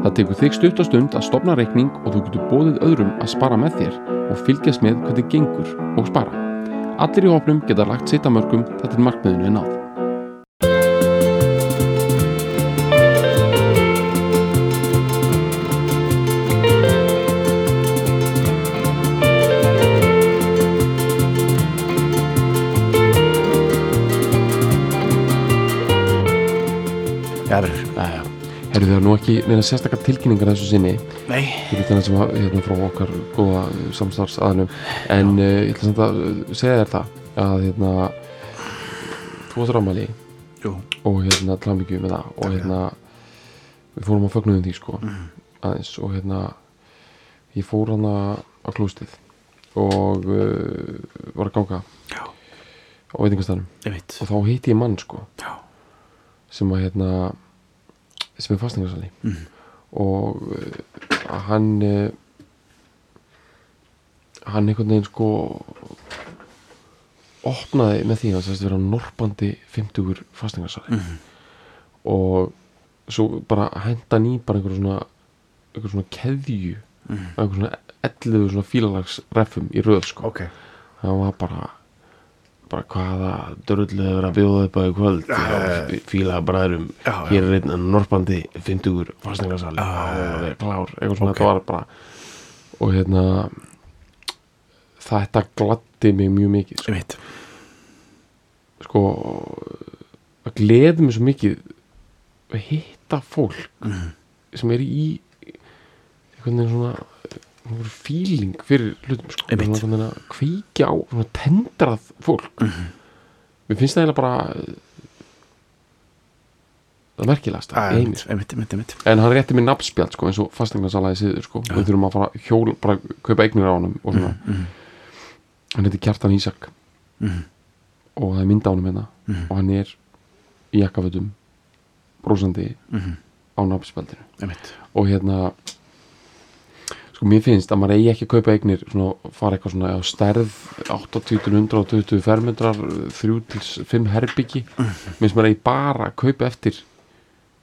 Það tekur þig stutt og stund að stopna reikning og þú getur bóðið öðrum að spara með þér og fylgjast með hvernig gengur og spara. Allir í hópnum geta lagt sitt að mörgum þetta er markmiðinu er náð. Herru það er nú ekki neina sérstakar tilkynningar þessu sinni Nei. Ég veit það sem að hérna frá okkar góða samstarfsaðanum en uh, ég ætla samt að uh, segja þér það að hérna þú varst rámali Jú. og hérna tlámikju með það og hérna við fórum að fögnuðum því sko aðeins og hérna ég fór hana á klústið og uh, var að ganga Já. á veitingastæðanum Ég veit. og þá hitti ég mann sko Já. sem að hérna sem er fastingarsali Mhm. og uh, hann uh, hann einhvern veginn sko opnaði með því að það vera norpandi 50 fastingarsali Mhm. og svo bara henda ný bara einhver svona einhver svona keðju Mhm. einhver svona 11 svona fílalagsreffum í röð sko Ok. það var bara bara hvaða dörrullu hefur að bjóða upp á í kvöld. Uh, fíla bræðurum hér er einn norpandi 50 fastningarsali uh, klár, eitthvað svona Ok. þetta var bara og hérna þetta gladdi mig mjög mikið sko, sko það gleði mig svo mikið að hitta fólk Mhm. sem er í einhvern veginn svona einhver fíling fyrir hlutum sko. Veginn að kveikja á tendrað fólk Mhm. mér finnst það eiginlega bara það merkilegast Æ, Einmitt, einmitt, einmitt, en hann rétti mér nafnspjald sko, eins og fastegnarsalaði síður sko. við þurfum að fara hjól bara kaupa eignir á honum og svona, Mhm. hann heiti Kjartan Ísak Mhm. og það er mynd á honum hérna Mhm. og hann er í jakkafötum brósandi Mhm. á nafnspjaldinu Einmitt. og hérna sko mér finnst að maður eigi ekki að kaupa eignir svona, fara eitthvað svona á stærð 80-120 fermetrar 3-5 herbyggi. Mér finnst maður eigi bara að kaupa eftir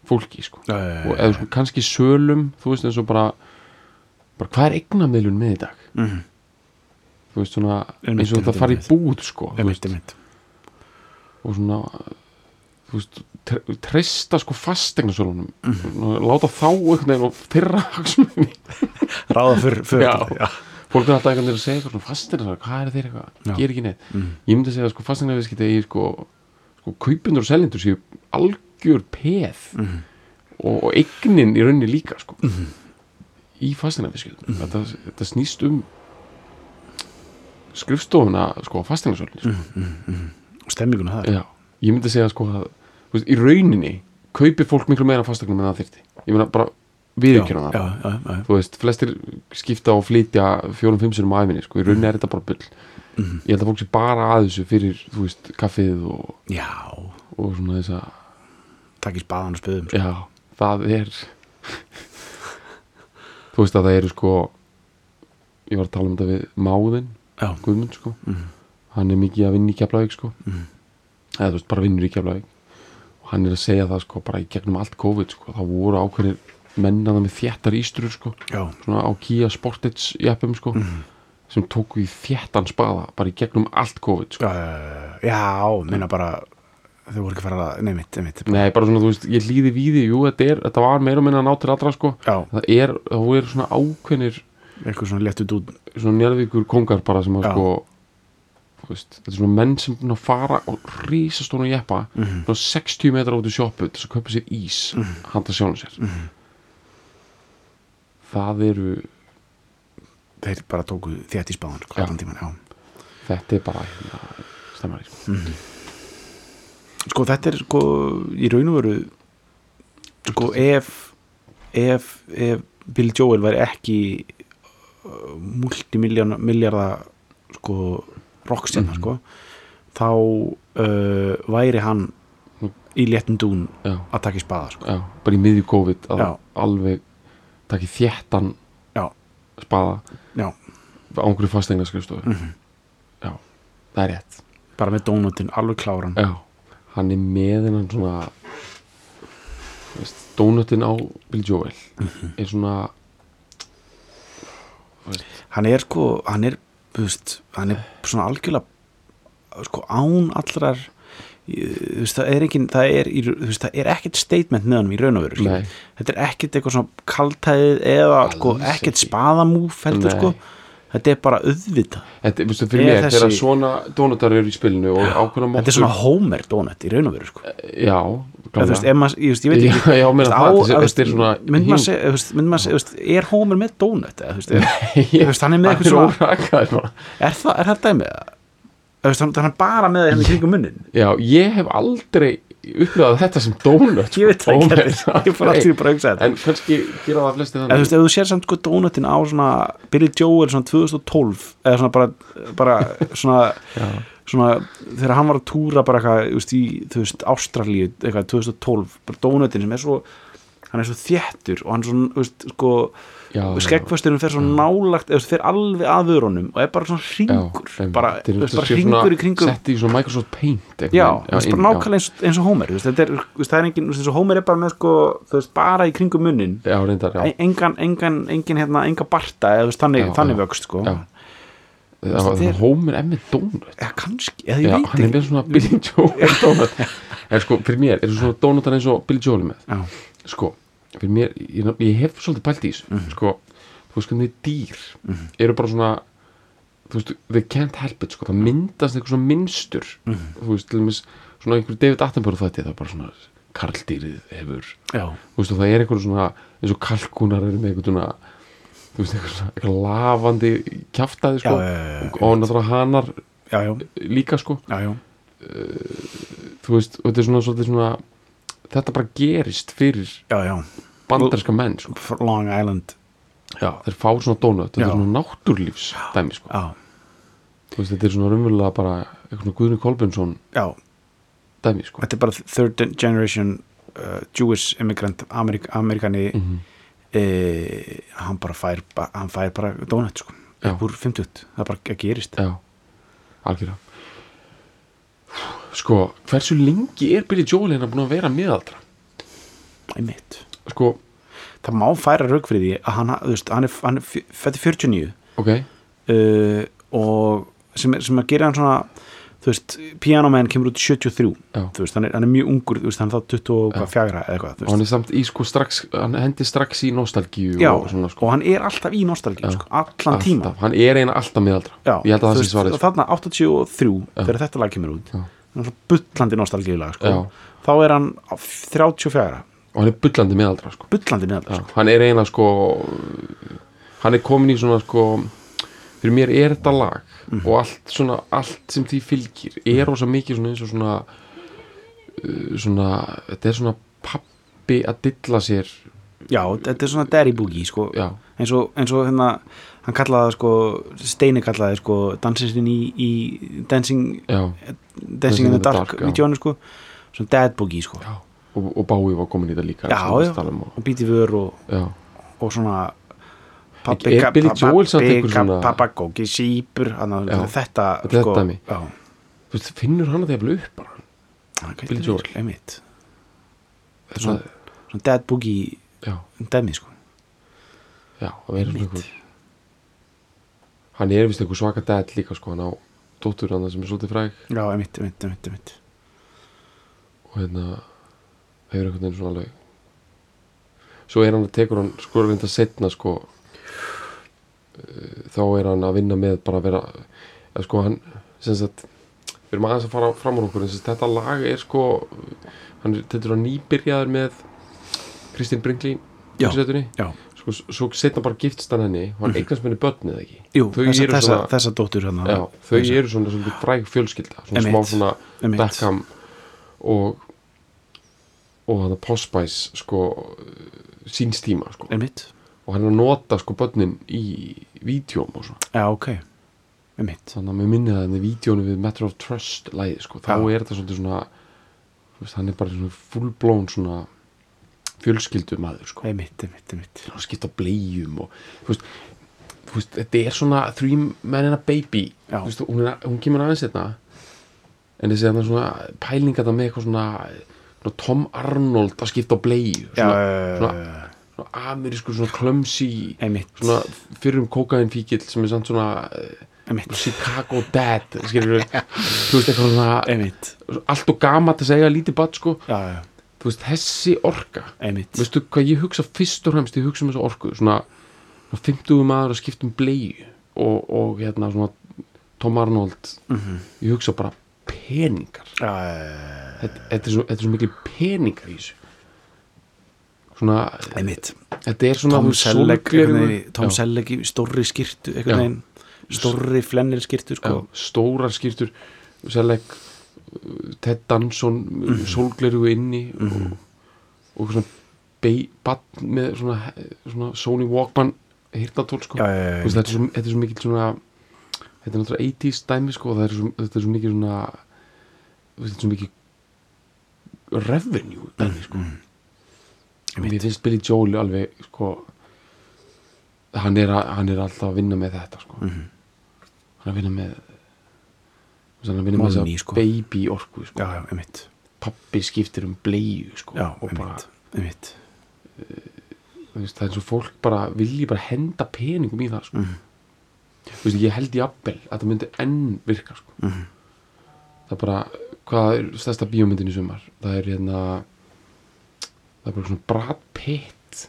fólki sko. Já, já, já, og eða sko kannski sölum þú veist eins og bara bara hvað er eignamiðlun með í dag? Mhm. þú veist svona eins og það fara í búð sko og svona veist, tre- treysta sko fastegnasölunum Mhm. láta þá einhvern veginn og þeirra Ráða fyrir, fyrir. Já. fólk er alltaf einhvern veginn að segja svona fasteignarsala, hvað er þeir eitthvað, ger ekki neitt Mhm. ég myndi að segja að sko fasteignaviðskipti í sko, sko kaupindur og seljendur séu algjör peð Mhm. og, og eignin í rauninni líka sko Mhm. í fasteignaviðskiptum þetta, þetta snýst um skrifstofuna sko fasteignarsölun sko. Stemminguna það. já, ég myndi að segja sko að veist, í rauninni kaupir fólk miklu meira fasteignum en það þyrfti ég meina bara viðurkjöna það Já, já, já. þú veist, flestir skipta og flytja fjórum-fimm sinum á æfinni, sko, í rauninni er þetta bara bull Mhm. ég held að fólk sé bara að þessu fyrir, þú veist, kaffið og, Já. og svona þess að Takk í spaðan og spöðum. sko. já, það er þú veist að það eru sko ég var að tala um þetta við máðinn Já. Guðmund, sko, Mhm. hann er mikið að vinna í Keflavík, sko Mhm. eða þú veist, bara vinnur í Keflavík hann er að segja það, sko, bara í gegnum allt COVID, sko, þá voru ákveðir mennana með þéttar ístrur, sko. Já. svona á Kia Sportage jeppum sko, sem tóku í þéttan spaða bara í gegnum allt COVID sko. Já, já, minna bara þau voru ekki að fara að, nei mitt, mitt Nei, bara svona, þú veist, ég líði víði jú, þetta, er, þetta var meira og minna að ná til allra sko. Já, það er, það er svona ákveðnir eitthvað svona léttu dút svona njörðvíkur kongar bara sem að sko veist, þetta er svona menn sem að fara og rísastónu jeppa Mhm. svona 60 metrar út í til þess að kaupa sér ís handa sjálfum sér Mhm. það eru þeir bara tóku þétt í spáðan sko, þetta er bara hérna, stemmari sko. sko þetta er sko í raun og veru sko ef ef, ef Bill Joel væri ekki uh, multimiljarda sko rockstjarnar Mhm. sko þá uh, væri hann í léttum dún já, að taka í spaða sko. já, bara í miðju COVID að Já. alveg takki þéttan Já. spaða já, á einhverju fastegna skrifstofu Mhm. já, það er rétt bara með dónutin, alveg kláran já, hann er með hennan svona þú veist, dónutin á Bill Joel Mhm. er svona hann er sko, hann er veist, hann er svona algjörlega sko án allrar veist, það er ekki það er, veist, það er ekkert statement með hann í raun og veru þetta er ekkert eitthvað svona kaltæðið eða sko, ekkert spaðamúf heldur Nei. sko þetta er bara auðvita þetta, veistu, fyrir mér, þessi- þegar svona dónutar eru í spilinu og ákveðna þetta er svona Homer donut í raun og veru sko. já, veist, ef maður, ég, veit Já, ekki. já, myndi maður segja, er Homer með donut hann er með eitthvað svona er það, er dæmið? Er bara með henni kringum munnin já, ég hef aldrei upplifað þetta sem dónut ég veit það ekki, ég fór alltaf bara að hugsa þetta. En kannski gera það flesti En þú þannig veist, ef þú sér samt sko dónutin á svona Billy Joel svona 2012 eða svona bara, bara svona, svona þegar hann var að túra bara eitthvað, þú veist, Ástralíu eitthvað 2012, bara dónutin sem er svo hann er svo þéttur og hann er svo, þú veist, sko Já, já. skeggfösturinn fer svo nálagt eða fer alveg að vörunum og er bara svona hringur. einmitt. bara, þú veist, bara hringur í kringum. sett í svona Microsoft Paint Já, þú veist, bara nákvæmlega eins, eins og Homer veist, er, það er engin, eins og Homer er bara með sko, bara í kringum munnin já, já, reyndar, já, engan, engan, engin hérna, enga barta eða þannig, Já, þannig já. vöxt sko. já. það er- Homer er með dónut eða kannski, eða ég já, veit hann er ekki. með svona Billy Joel dónut en sko, fyrir mér er svona dónutar eins og Billy Joel með? Já, sko, fyrir mér, ég, ég hef svolítið pælt í þessu Mhm. sko, þú veist hvernig dýr eru bara svona þú veist, they can't help it sko, það myndast eitthvað svona minnstur Mhm. þú veist, til dæmis svona einhver David Attenborough þetta, það er bara svona karldýrið hefur, já, þú veist, og það er eitthvað svona eins og kalkunar eru með eitthvað svona þú veist, eitthvað, svona, eitthvað lafandi kjaftaði sko, Já, og náttúrulega hanar já, líka sko, já. þú veist, og þetta er svona, svolítið svona þetta bara gerist fyrir já, já. bandarska menn sko. Long Island Já, þeir fá svona donut, þetta er svona náttúrlífs dæmi, sko. veist, þetta er svona raunverulega bara eitthvað Guðni Kolbjörnsson dæmi, sko. þetta er bara third generation uh, Jewish immigrant Amerik Amerikani Mhm. e, hann bara fær hann fær bara donut sko úr 50, það bara gerist Já, algjörlega. Sko, hversu lengi er Billy Joel hérna búin að vera miðaldra? einmitt Sko, það má færa því að hann, veist, hann er, hann er fætti 49 ok, uh, og sem, er- sem að gera hann svona þú veist, Piano Man kemur út í 73 Já. þú veist, hann er, hann er mjög ungur þú veist, hann er þá 24 eða eitthvað og hann er samt í sko strax, hann hendi strax í nostalgíu Já, og svona, sko. og hann er alltaf í nostalgíu sko, allan tíma Alltaf, hann er eina alltaf miðaldra. Já, Ég held að þú það sé veist, svarið, og sko. þarna 83 þegar þetta lag kemur út Já. Bullandi nostalgíu lag sko. Þá er hann á 34 Og hann er bullandi miðaldra, sko. bullandi meðal Já, sko. hann er eiginlega sko hann er komin í svona sko fyrir mér er þetta lag Mhm. og allt svona, allt sem því fylgir er rosa mikið svona eins og svona uh, svona, þetta er svona pappi að dilla sér já, þetta er svona boogie sko. eins og, eins og hérna hann kallaði það sko, Steini kallaði sko dansistinn í, í Dancing, já, Dancing in the Dark, já. vídjónu sko. Svona dad boogie sko. Já. Og, og Bái var komin í þetta líka já, talum og, og bíti vör og, og svona Er hana, Já, þetta, er sko, veist, finnur hann að það upp bara? Það Billy Joel. þetta, svona, svona dad boogie dæmi sko. Já, að vera svona Einmitt. Hann er vist einhver svaka dad líka sko, hann á dóttur hann sem er svolítið fræg já, einmitt, einmitt, einmitt, einmitt. og hérna hefur einhvern veginn svona alveg svo er hann að tekur hann sko reynda setna sko þá er hann að vinna með bara að vera eða sko hann sem sagt við erum aðeins að fara fram úr okkur en sem sagt, þetta lag er sko hann þetta er að nýbyrjaður með Kristín Brinkley Já. já, sko, svo setna bara giftst hann henni og hann eignast minni börnið ekki? Jú, Þau þessa, eru þessa, svona- þessa dóttur hérna. Já, þau Þessa- eru svona, svona fræg fjölskylda svona Einmitt. smá svona einmitt. Beckham og og hann að Postbæs sko síns tíma sko. Einmitt, og hann er að nota sko börnin í vídjóm og svona já, ok. Einmitt. Þannig að mér minni það enn í vídjónu við Matter of Trust lægi sko, þá Já. er þetta svolítið svona þú veist, hann er bara svona fullblón svona fjölskyldu maður sko, einmitt, einmitt, einmitt. Hann skipta blegjum og þú veist, þú veist, þetta er svona three men and a baby. Veist, hún, hún kemur aðeins þetta en þessi þarna svona pælinga þetta með eitthvað svona, svona Tom Arnold að skipta á blegju já, svona, svona, amerísku svona einmitt, svona fyrrum kókain fíkil sem er samt svona einmitt. Chicago Dad skilur þú veist eitthvað svona allt og gama til að segja lítið batt sko. Já, já, þú veist þessi orka. Einmitt. Veistu hvað ég hugsa fyrst og fremst ég hugsa um þessu orku svona, svona 50 maður að skipta um bleið og, og hérna svona Tom Arnold. Mhm. ég hugsa bara peningar. Já, þetta, þetta, er svo, svo mikil peningar í þessu. Svona einmitt. þetta er svona Tom Selleck Tom. Selleck í stórri skirtu stórri flennir skirtu sko, stórar skýrtur Selleck, Ted Danson mm sólgleru inni og, og svona bei- barn með svona, svona Sony Walkman hirtatól sko. Þetta, er svo, þetta er svo mikil svona þetta er náttúrulega 80s dæmi sko er svo, þetta er svo mikil svona þetta er svo mikil revenue dæmi sko. Og mér finnst Billy Joel alveg sko hann er, að, hann er alltaf að vinna með þetta sko. Mhm. hann er að vinna með hann er að vinna með Money, þessa sko. baby orku sko. já, já, einmitt pappi skiptir um bleiu sko já, og bara, einmitt, einmitt veist, það er eins og fólk bara vilji bara henda peningum í það sko. Þú veist, ég held í appel að það myndi enn virka sko. Mhm. það er bara hvað er stærsta bíómyndin í sumar það er hérna það er bara svona Brad Pitt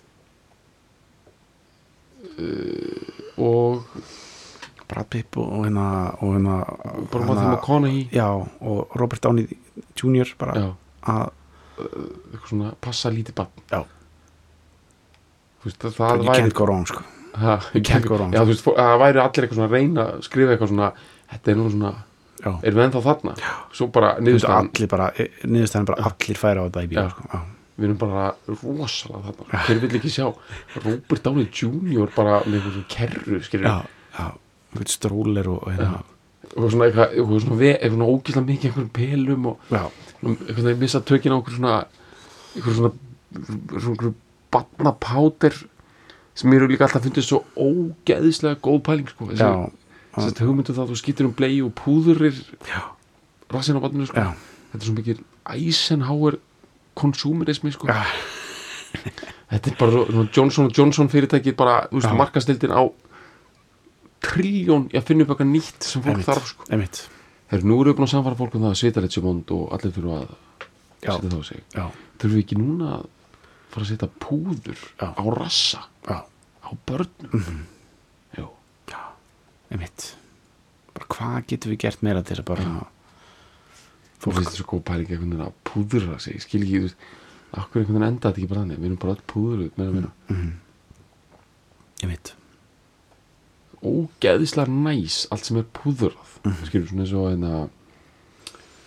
uh, og Brad Pitt og hérna og hérna, hérna og Robert Downey Jr. bara að eitthvað svona passa lítið bann Já. veist, það, það væri can't go wrong sko ha, can't go wrong. já, þú veist, það væri allir eitthvað svona að reyna að skrifa eitthvað svona þetta er nú svona, já, erum við ennþá þarna já. svo bara niðurstaðan allir bara, niðurstæðan bara allir færa á þetta í Já. sko. já, við erum bara rosalega þarna hver vill ekki sjá Robert Downey Jr. bara með eitthvað svona kerru skilur já, já einhvern stróler og, hérna. Og svona eitthvað, eitthvað svona, svona ógíslega mikið einhverjum pelum og eitthvað það missa tökin á einhver svona einhver svona svona einhver batnapáter sem eru líka alltaf fundið svo ógeðislega góð pæling sko. þessi þessi hugmyndu það að þú skýtur um blei og púðurir rassin á batninu sko. já, þetta er svo mikið Eisenhower konsumerismi sko. já, þetta er bara svona Johnson Johnson fyrirtækið bara, markastildin á triljón í að finna upp eitthvað nýtt sem fólk einmitt, þarf sko. einmitt. Þeir, nú eru við búin að samfara fólk um það að svitalit sem vond og allir þurfa að setja það á sig. Já, þurfum við ekki núna að fara að setja púður Já. á rassa? Já, á börnum? Já, já, einmitt. Bara hvað getum við gert meira til þess að bara þú finnst þessu góð pæling einhvern veginn að púðra sig, skil ekki þú veist, akkur einhvern veginn enda þetta ekki bara þannig? Við erum bara öll púðruð meira meira einmitt, ógeðislega næs allt sem er púðrað. Mm skilur svona eins og hérna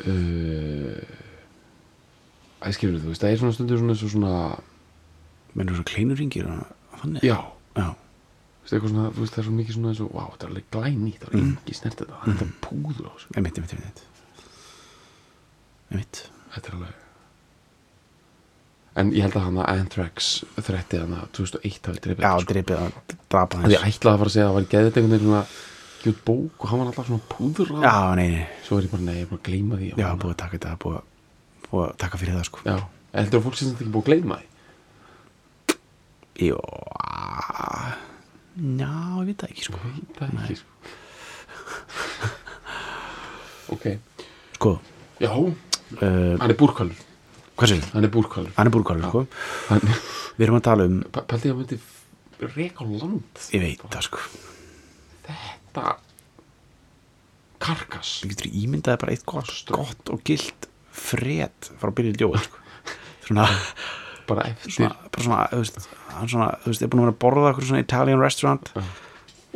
uh, æ skilur þú veist það er svona stundur svona eins og svona mennur svona kleinuringir já, já, veist, svona, veist það er svo mikið svona eins og, vá, þetta er alveg glænýtt það er Mm. engi snert þetta, þetta er púður á þessu. Einmitt, einmitt, einmitt einmitt, þetta er alveg en ég held að hann að Anthrax þrætti hann að 2001 hafi drefið já, sko. dreipið að drapa að ég hans. ætlaði að fara að segja að það var geðið einhvern veginn svona gjút bók og hann var alltaf svona púður já, nei, nei, svo er ég bara, nei, ég er bara að gleyma því. Já, búið að taka þetta búið, búið að taka fyrir það sko. Já, heldur að fólk sem þetta ekki búið að gleyma því? Jó Já, ég veit það ekki sko. Veit það ekki sko. ok, Sko, já, uh, hann er búrkvalur sér hann er búrkvalur Hann er búrkálur sko. Hann, Við erum að tala um, pældi ég að myndi reka á land ég veit það sko. Þetta karkas. Við getur ímyndaði bara eitt gott, gott og gilt fred frá byrjuð ljóð sko. Svona, bara eftir. Svona, bara svona, þú veist Hann svona, þú veist, er búin að vera að borða okkur svona Italian restaurant. Já.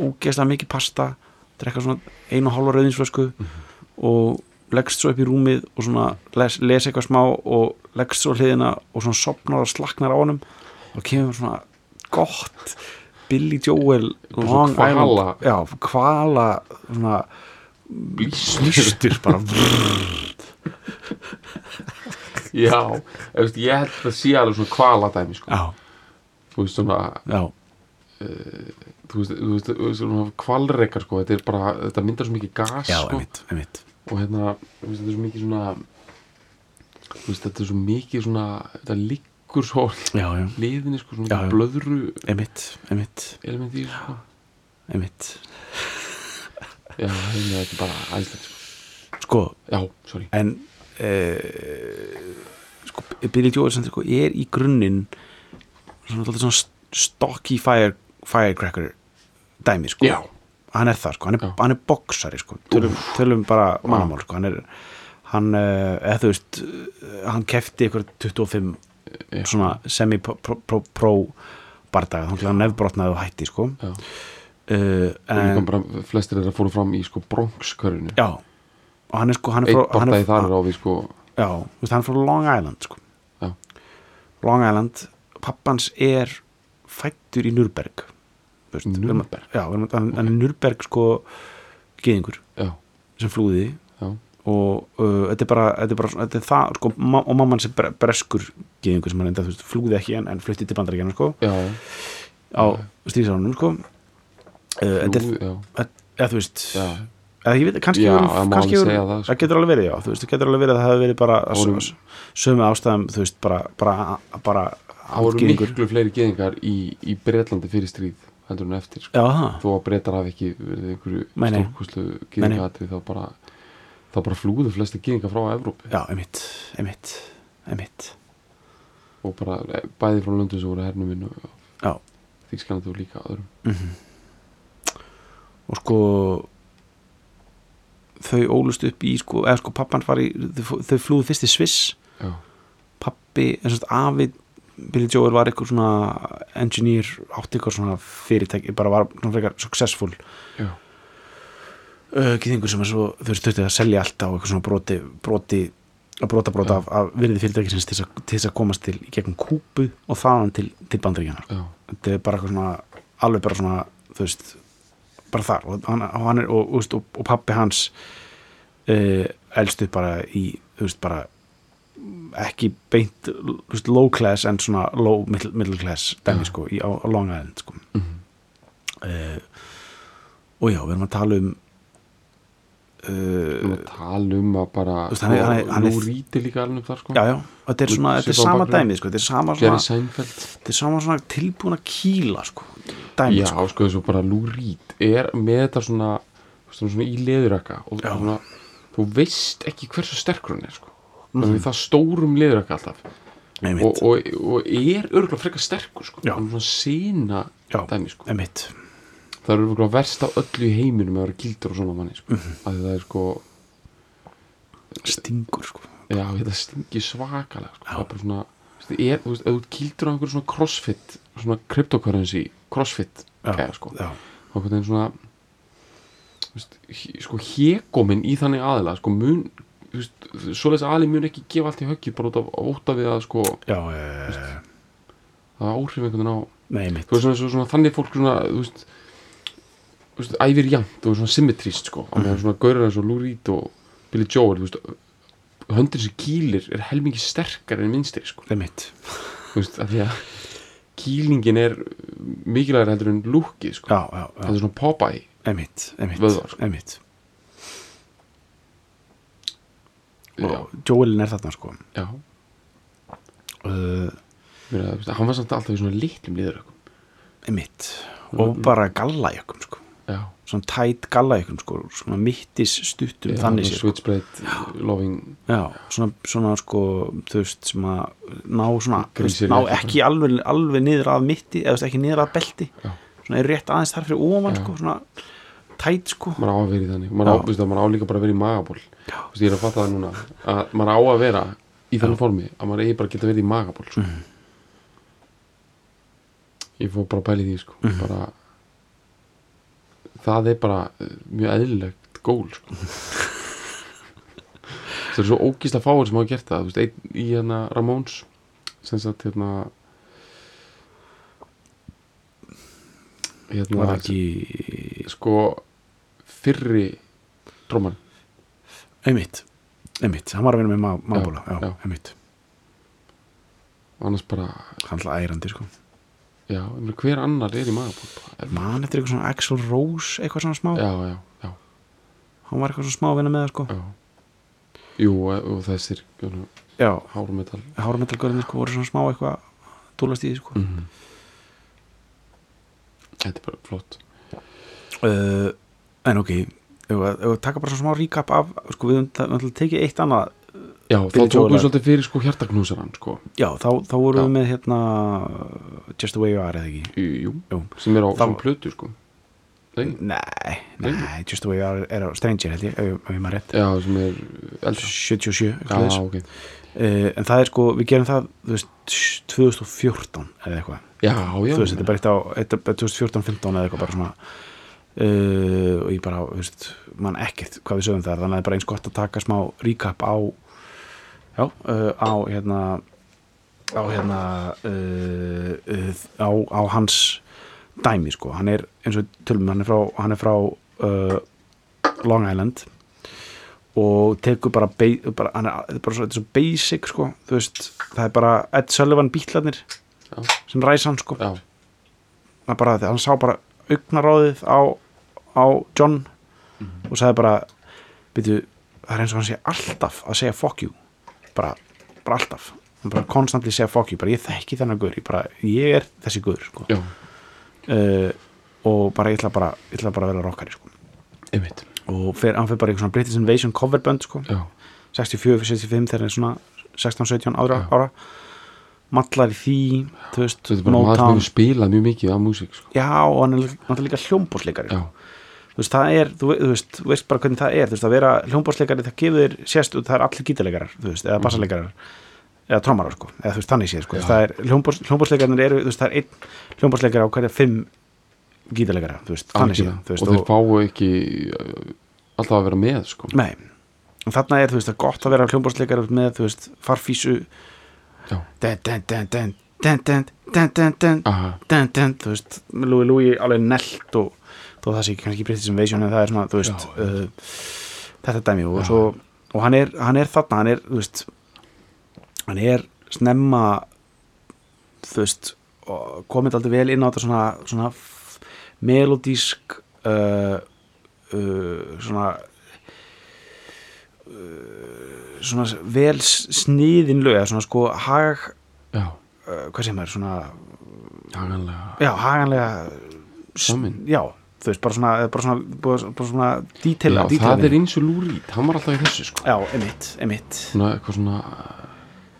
Úgeðslega mikið pasta Drekka svona einu og hálfa rauðinsflösku Og leggst svo upp í rúmið Og svona les, les eitthvað smá Og leggst svo hliðina og svona sopnar og slaknar á honum Og kemur svona gott Billy Joel Long. Island. Já, kvala svona blístur bara. Já, veist, ég held að sé alveg svona kvaladæmi sko. já, þú veist svona já, þú veist, þú veist, þú veist kvalreikar sko, þetta er bara, þetta myndar svo mikið gas já, sko, einmitt, einmitt og hérna, þetta er svo mikið svona þetta er svo mikið svona þetta liggur svo liðinni sko, svona Já, já. blöðru einmitt, einmitt, element í sko. einmitt já, hérna, þetta er bara æðislegt sko. sko, já, sorry en uh, sko, Billy Joel sem sko, er í grunninn svona, svona stocky fire, firecracker dæmi sko já, hann er það sko, hann er, hann er boksari sko, tölum, tölum bara mannamál sko, hann er hann, uh, eða þú veist uh, hann kefti ykkur 25 já, svona semi-pro bardaga, þá hann nefnbrotnaði og hætti sko. Já. uh, en, bara flestir þeirra fóru fram í sko bronxkörinu já. Og hann er sko, hann er frá, hann er, þar er á við sko. Já, veist, hann er frá Long Island sko. Já. Long Island, pappans er fættur í Nürberg þú veist, Nürnberg? já, hann hann er Nürberg sko geðingur já, sem flúði. Já, og uh, þetta er bara, þetta er bara þetta er það, sko, ma og mamman sem bre breskur geðingur sem hann enda, þú veist, flúði ekki en, en flutti til bandaríkjana, sko, já, á stríðsárunum, sko. Uh, þetta er, eða þú veist já, eða ég veit, kannski Já, má kannski segja það, sko. getur alveg verið, já, þú veist, það getur alveg verið að það hefur verið bara voru- sömu ástæðum, þú veist, bara bara, bara það voru miklu fleiri geðingar í, í Bretlandi fyrir stríð heldur en eftir sko. þó að Bretar hafi ekki einhverju stórkoslu geðingatri þá bara þá bara flúðu flesti geðingar frá Evrópu. Já, einmitt einmitt, einmitt. Og bara eh, bæði frá löndum sem voru hernuminn og já, Þísklandi og líka öðrum. Og sko þau ólust upp í sko, eða sko pappan var í þau, þau flúðu fyrst í Sviss. Já, pappi, en svona afi Billy Joel var eitthvað svona engineer, átti eitthvað svona fyrirtæki bara var svona frekar successful. Uh, gýðingur sem svo, þau þurfti að selja allt á eitthvað svona broti, broti að brota brota af, af virði fyrirtækisins til þess að- komast til gegnum kúpu og þaðan til, til bandaríkjana já, þetta er bara eitthvað svona alveg bara svona, þú veist bara þar. Og hann, og, hann er, og, og, pappi hans uh, elstu bara í þú veist bara ekki beint veist, low class en svona low middle, middle class dæmi Já. sko í, á, á Long Island sko mhm, uh, og já, við erum að tala um Við uh, erum að tala um að bara veist, hann hann hann nú ríti líka alveg um þar sko já, já, þetta er svona þetta er sama dæmi sko, þetta er sama svona, þetta er sama svona tilbúin að kýla sko, dæmi já, sko sko, þessu bara Lou Reed er með þetta svona, veist, svona í leðuraka og Já. svona, þú veist ekki hversu sterkur hann er sko. Mm. -hmm. það stórum leðuraka alltaf Einmitt. og, og, og er örgulega frekar sterkur sko. Hann er svona sína dæmi sko. Einmitt. það er örgulega verst á öllu í heiminum að vera gildur og svona manni sko. Mhm. að það er sko stingur sko já, þetta stingi svakalega sko. Það er bara svona er, þú veist, ef þú gildur á einhverju svona crossfit svona cryptocurrency crossfit já, gæja, sko. já, og hvernig svona sko hégóminn í þannig aðila sko mun svoleiðis aðli mun ekki gefa allt í höggið bara út af óta við að sko já e, það áhrif einhvern veginn á nei, þú veist svona, svona, þannig fólk svona þú veist, þú veist æfir jæmt og svona symmetrist sko. Að meðan svona gaurar eins og Lou Reed og Billy Joel þú veist höndin sem kýlir er helmingi sterkar en minnstri sko. Nei, mitt. Þú veist að því að kýlingin er mikilvægur heldur en lúkið sko. Já, já, já, er svona Popeye nei, mitt nei, mitt, Vöðvar, sko. nei, mitt já, og Joelin er þarna sko. Já. Uh, Mér, hann var samt alltaf í svona litlum liðurökkum mitt og bara gallajökum sko. Já, svona tætt gallajökum sko. Svona mittis stuttum já þannig sér sko. switchblade loving já, svona, svona sko þú veist sem að ná svona veist, ná ekki alveg, alveg niður að mitti eða ekki niður að belti. Svona er rétt aðeins þar fyrir Já. sko svona tætt sko maður á að vera í þannig maður á, Já. þú veist, að maður á líka bara að vera í magaból Já. Þú veist, ég er að fatta það núna að maður á að vera í þannig formi að maður eigi bara að geta verið í magaból sko. Mhm. ég fór bara að pæla í því sko. Mhm. bara það er bara eh, mjög eðlilegt gól sko. það er svo ógísla fáir sem hafa gert það þú veist, einn í hérna Ramones sem sagt hérna hérna, var ekki sko fyrri tróman einmitt, einmitt, hann var að vinna með Mabula Já, já, einmitt, annars bara, hann ætla ærandi sko. Já, hver annar er í magapúpa man eftir eitthvað svona Axl Rose eitthvað svona smá, já, já, já, hann var eitthvað svona smá að vinna með það sko. Já. Jú, og þessir hérna, já, hárumetal hárametalgörðinni sko voru svona smá eitthvað dúlast í því sko. Mm þetta er bara flott. Uh, en ok ef við taka bara svona smá recap af sko við höfum tekið eitt annað já, þá tókum við svolítið fyrir sko hjartaknúsaran sko, já, þá, þá vorum Já. við með hérna Just the way you are eða ekki? Jú, Jú. sem er á svona plötu sko. Nei, nei, Nei. Just the way you are er á Stranger held ég, ef ég maður rétt. Já, sem er eldra 77 já, eitthvað þess. ok, uh, en það er sko, við gerum það veist, 2014 eða eitthvað. Já, já. Þú veist, þetta er bara eitt á eitt á 2014-15 eða eitthvað bara svona uh, og ég bara, veist mann ekkert hvað við sögum þar, þannig að það er bara eins gott að taka smá recap á já, uh, á hérna á hérna uh, á, á hans dæmi sko, hann er eins og tölum, hann er frá, hann er frá Long Island og tekur bara, bara hann er, þetta bara svo, þetta er svo basic sko, þú veist, það er bara Ed Sullivan bítlarnir Já. sem ræs hann sko. Það er bara, hann sá bara augnaráðið á, á John Mhm. og sagði bara byrju, það er eins og hann sé alltaf að segja fuck you bara, bara alltaf hann bara konstantli segja fuck you, bara ég þekki þennan guður, ég, bara, ég er þessi guður sko. uh, og bara ég ætla bara, ég ætla bara að vera rockari sko. og fer, hann fyrir bara í svona British Invasion coverbönd sko. já, 64-65 þegar hann er svona 16-17 ára, ára mallar í því þú veist, Motown spilað mjög mikið af músík sko. já, og hann er náttúrulega líka hljómbósleikari já, þú veist, það er, þú, ve- þú veist, þú veist bara hvernig það er þú veist, að vera hljómbórsleikari, það gefur þér sérst, það er allir gítarleikarar, þú veist, eða bassaleikarar eða trommarar, sko, eða þú veist, þannig séð, sko Já. það er, hljómbórs, hljómbórsleikarnir eru, þú veist, það er einn hljómbórsleikari á hverja fimm gítarleikara, þú veist, þannig séð, þú veist, og þeir fáu ekki uh, alltaf að vera með sko. nei, og þarna er, þú veist, það er gott að vera hljómbórsleikari með, þú veist, farfísu den, den, den, den, den, den, den, den, den, den, þú veist, Louis Louis alveg nelt og þó það sé ekki kannski British Invasion en það er svona, þú veist Já. uh, þetta dæmi og, svo, og hann, er, hann er þarna, hann er veist, hann er snemma þú veist komið aldrei vel inn á þetta svona, svona melodísk uh, uh, svona uh, svona vel s- sniðin lög svona sko hag uh, hvað sem er svona haganlega já, haganlega Samin. já, þú veist, bara svona, bara svona, bara, bara svona detaila, já, það er eins og lúrít, hann var alltaf í þessu sko. já, emitt, emitt svona eitthvað svona uh,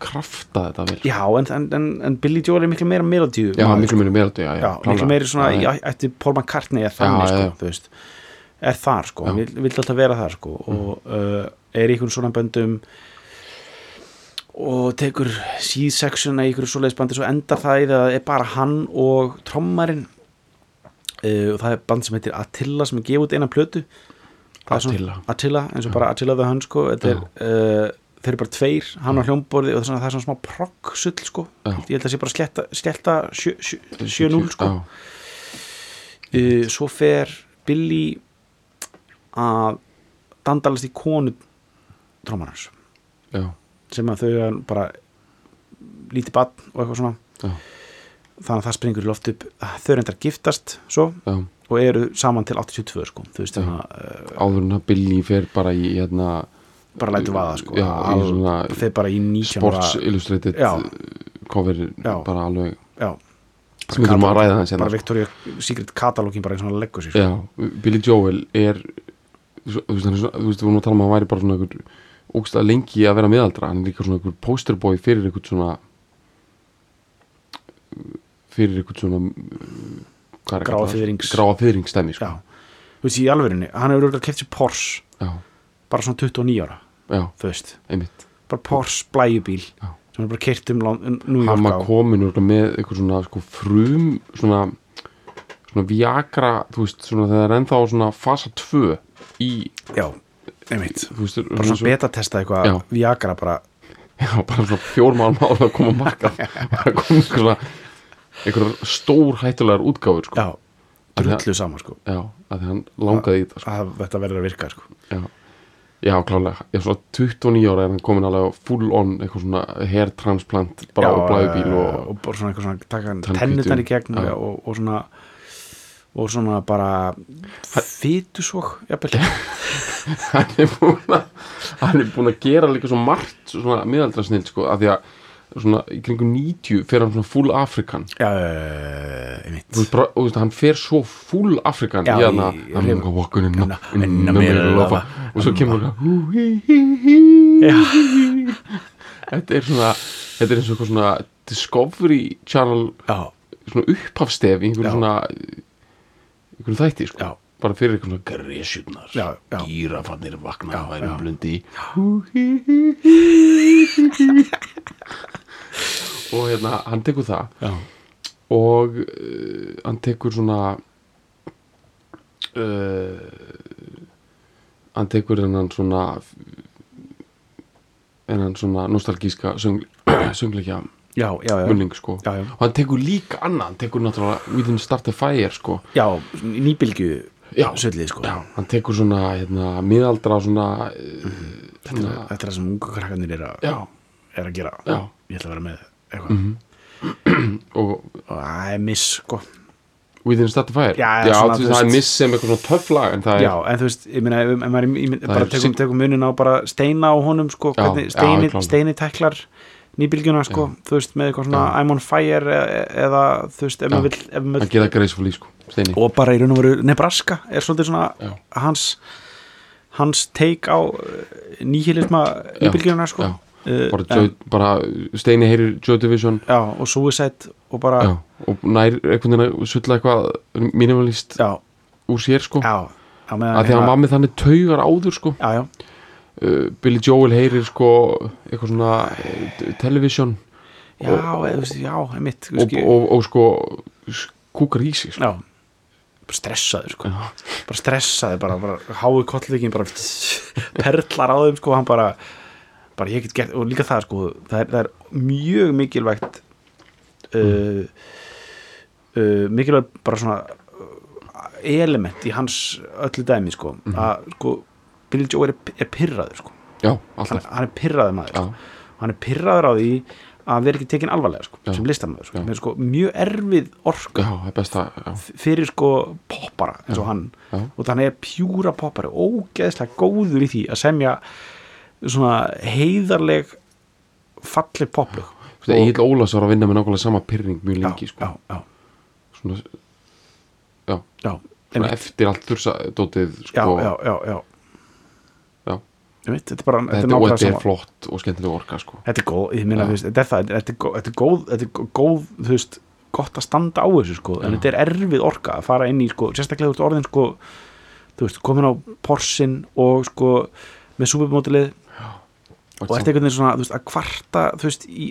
krafta þetta vel. Já, en, en, en, Billy Joel er miklu meira melodíu já, maður, miklu meiri meira já, já, miklu meira svona já, í ætti Paul McCartney er þannig, Já, sko, já. þú veist er þar, sko, Já. vill, vill alltaf vera þar, sko og uh, er í einhvern svona böndum og tekur C-section í einhverju svoleiðis bandi svo endar það í það að það er bara hann og trommarinn uh, og það er band sem heitir Attila sem er gefið út eina plötu. Attila. Attila, eins og bara Attila the Hun sko, þetta er, uh, þeir eru bara tveir hann á hljómborði og það er svona, smá progg-sull sko, Já. ég held að það sé bara sletta, sletta 7-0 sko. Uh, svo fer Billy að dandalast í konu trómanars sem að þau bara lítið badn og eitthvað svona. Já, þannig að það springur í loft upp. Þau endar giftast svo já. og eru saman til 82 sko. Þú veist að uh, áður en að Billy fer bara í hérna, bara lætu vaða sko. Já, svona fer bara í 19 Sports Illustrated Já. cover Já. bara alveg sem við þurfum að ræða það bara hérna Victoria Secret katalógin bara eins og hann leggur sér sko. Billy Joel er þú veist, þú veist, við vorum að tala um að hann væri bara svona einhver ógstlega lengi að vera miðaldra. Hann er líka svona einhver posterboy fyrir einhvern svona fyrir einhvern svona uh, hvað er að Gráa kalla það? fiðrings. gráa fyrringsstæmi sko. þú veist í alvörinni hann hefur auðvitað keft sér Porsche já, bara svona 29 ára já, þú veist, einmitt bara Porsche blæjubíl Já. sem er bara kert um um New hann var komin með eitthvað svona sko, frum svona, svona viagra þú veist, svona þegar það er ennþá svona fasa 2 í já, einmitt veist, bara svona betatesta eitthvað. Viagra bara, já, bara svona fjórmál mála að koma að marka bara komið svona einhverjar stór hættulegar útgáfur sko. já drullu sama sko. Já, að hann langaði í það sko. að þetta verður að virka sko. Já, já, klálega já, svo 29 ára er hann komin alveg full on eitthvað svona hair transplant bara á blæðubíl og, og, og bara svona eitthvað svona taka tennurnar í gegn og, og svona og svona bara jafnvel. Hann er búin að hann er búin að gera líka svo margt svona miðaldra snill sko, af því að svona í kringum 90 fer hann svona full Afrikan eh, einmitt. Og hann fer svo full Afrikan í hann í- að í- I'm walking in, in- in, in the the middle middle of of a a- og svo kemur hann þetta er svona þetta er eins og svona Discovery Channel svona upphafstef í einhverju svona einhverju þætti sko. Bara fyrir eitthvað svona gresjurnar gírafannir vakna Já, værum já. blundi og hérna hann tekur það. Já, og uh, hann tekur svona uh, hann tekur hennan svona hennan svona nostalgíska söng, söngleikja já, já, já. munning sko. Og hann tekur líka annað, hann tekur náttúrulega We Didn't Start a Fire sko. Já nýbylgju Já. söllið sko. Hann tekur svona hérna, miðaldra svona, uh, svona þetta er það sem ungu krakkarnir er að. Er að gera Já. ég ætla að vera með eitthvað og og það er miss sko Didn't Start a Fire Já, Já svona, þú veist, það er miss sem eitthvað svona töff lag en það er Já, en þú veist, ég meina, ef, ef maður ég, Það bara er tekum, syng- tekum munin á bara steina á honum, sko, Já, hvernig já, steini, klálega. steini teklar nýbylgjuna, sko, þú veist, með eitthvað svona Já. I'm on fire e eða, þú veist, ef Já. maður vill, ef maður að gera gracefully sko, steini og bara í raun og veru Nebraska er svolítið svona Já. hans hans take á nýhilisma nýbylgjuna, sko já. Uh, bara, en, bara steini heyrir Joy Division. Já, og Suicide og bara, já, og nær einhvern veginn að sulla eitthvað minimalist já, úr sér sko. Já, já, að því að hann var með þannig taugar áður sko. Já, já, uh, Billy Joel heyrir sko eitthvað svona uh, television. Já, já, einmitt, þú og, og, og sko kúkar í sig sko. já. Bara stressaður sko. Bara stressaður, bara, bara háið kollvíkin bara perlar á þeim sko hann bara, bara ég get gert og líka það sko, það er, það er mjög mikilvægt uh, uh, mikilvægt bara svona uh, element í hans öllu dæmi sko að sko Billy Joe er, er pyrraður sko. Já, hann, alltaf. hann er pyrraður maður sko. hann er pyrraður á því að vera ekki tekin alvarlega sko, sem listamæður sko. Sko mjög erfið orku já, það best að já, fyrir sko poppara eins og hann. Já. og þannig er pjúra poppari ógeðslega góður í því að semja svona heiðarleg falleg poplug Egil Ólafs var að vinna með nákvæmlega sama pyrring mjög lengi sko. já, já, svona, já, já, svona einmitt. eftir allt þursadótið já, sko, já, já, já. já. Einmitt, þetta er bara þetta er Þetta, nákvæmlega þetta er flott og skemmtileg orka sko. þetta er góð, minna, Já. þú veist, þetta er það þetta er góð, þetta er góð, er veist, gott að standa á þessu sko, en Já. þetta er erfið orka að fara inn í sko, sérstaklega veist orðin sko veist, komin á porsin og sko með supermótilið og ert einhvern veginn svona, veist, að kvarta þú veist, í,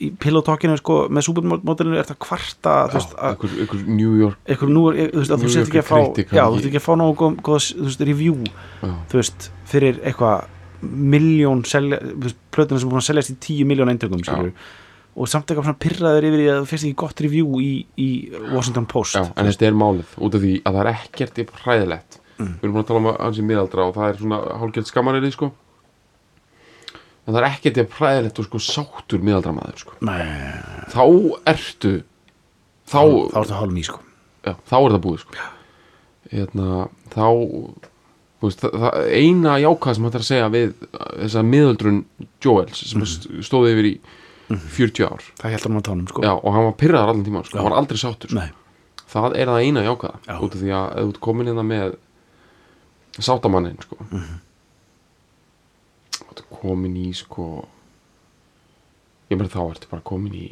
í pilotalkinu sko, með supermótilinu ert að kvarta þú veist, að einhver, einhver New York eitthvað nú, er- þú veist, að þú New sést ekki að fá kritik, já, þú veist ekki að fá nógu góð, góð þú veist, review já, þú veist, fyrir eitthvað miljón selja, þú veist, plötuna sem er búin að seljast í tíu miljón skilur, og samt eitthvað pyrraður yfir í að þú fyrst ekki gott review í, í Washington Post já, en þetta er málið út af því að það er ekkert hræðilegt. Mm. við erum búin að tala um hans í miðaldra og það er svona hálfgjörð skammarið sko. En það er ekkert í hræðilegt og sko sáttur miðaldra maður sko. Nei, þá ertu þá, þá ertu hálf mý sko já, þá er það búið sko. hérna, þá veist, það, það eina jákað sem hægt er að segja við þessa miðaldrun Joels sem Mhm. stóði yfir í 40 ár það heldur hann á tánum sko já, og hann var pyrraðar allan tíma sko. Já. hann var aldrei sáttur sko. Nei, það er það eina jákvæða Já. út af því að þú komin hérna með sáttamannin sko. Mhm. þú ert komin í sko ég meina þá ertu bara komin í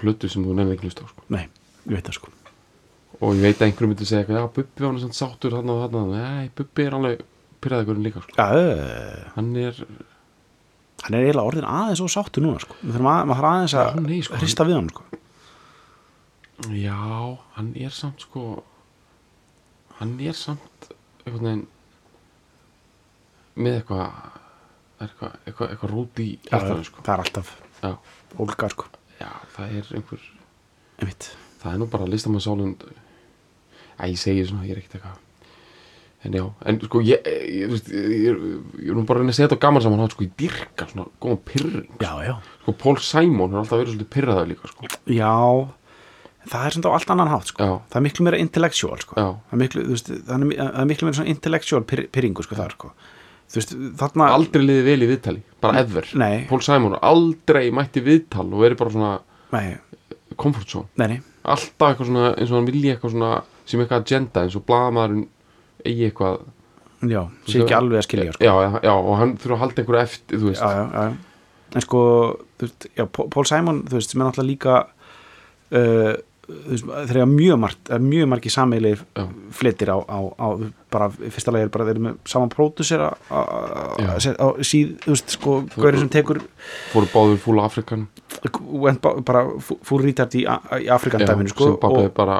plötu sem þú nefnir ekki hlust á sko. nei, ég veit það sko. Og ég veit að einhverjum myndi segja eitthvað, já Bubbi var hann sáttur þarna og þarna. Nei, Bubbi er alveg pyrraðegurinn líka sko. Uh, hann er, hann er eiginlega orðin aðeins og sáttu núna sko. Við þurfum að, maður þarf aðeins að nei, sko, hrista við hann sko. Já hann er samt sko hann er samt einhvern veginn með eitthvað eitthvað, eitthvað, eitthvað rút í hjartanu sko. það er alltaf já, ólga sko já, það er einhver Einmitt. það er nú bara listamannssálun Æ, ég segi svona, ég er ekkert eitthvað En já, en sko ég, ég, ég, ég, ég, ég er nú bara að reyna að segja þetta gaman saman sko, ég dyrka svona góðan pyrring já, já Sko, Paul Simon har alltaf verið svolítið pyrraðar líka, sko Já, það er svona á allt annan hátt sko. Já. það er miklu meira intellectual sko. Það, er miklu, veist, það, er, er miklu meira svona intellectual pyr, pyrringu sko, þar sko. Þú veist, þarna Aldrei liðið vel í viðtali, bara. Paul Simon har aldrei mætti viðtal og verið bara svona nei, comfort zone nei, nei, Alltaf eitthvað svona, eins og hann vilji eitthvað svona sem eitthvað agenda, eins og blaðamaðurinn eigi eitthvað já, sé ekki alveg að skilja sko. já, já, og hann þurfa að halda einhverju eftir, þú veist já, já, já. en sko þú veist, Pól Simon, þú veist, sem er náttúrulega líka uh, þú veist, eru mjög margt mjög margi sameilir Já. flitir á, á, á bara, fyrsta lagi er bara þeir eru með saman pródusera á, síð, þú veist, sko, gaurið sem tekur fóru báður fúla Afrikan. Bara fú- fúr rítart í, í Afrikandæminu sko, og, bara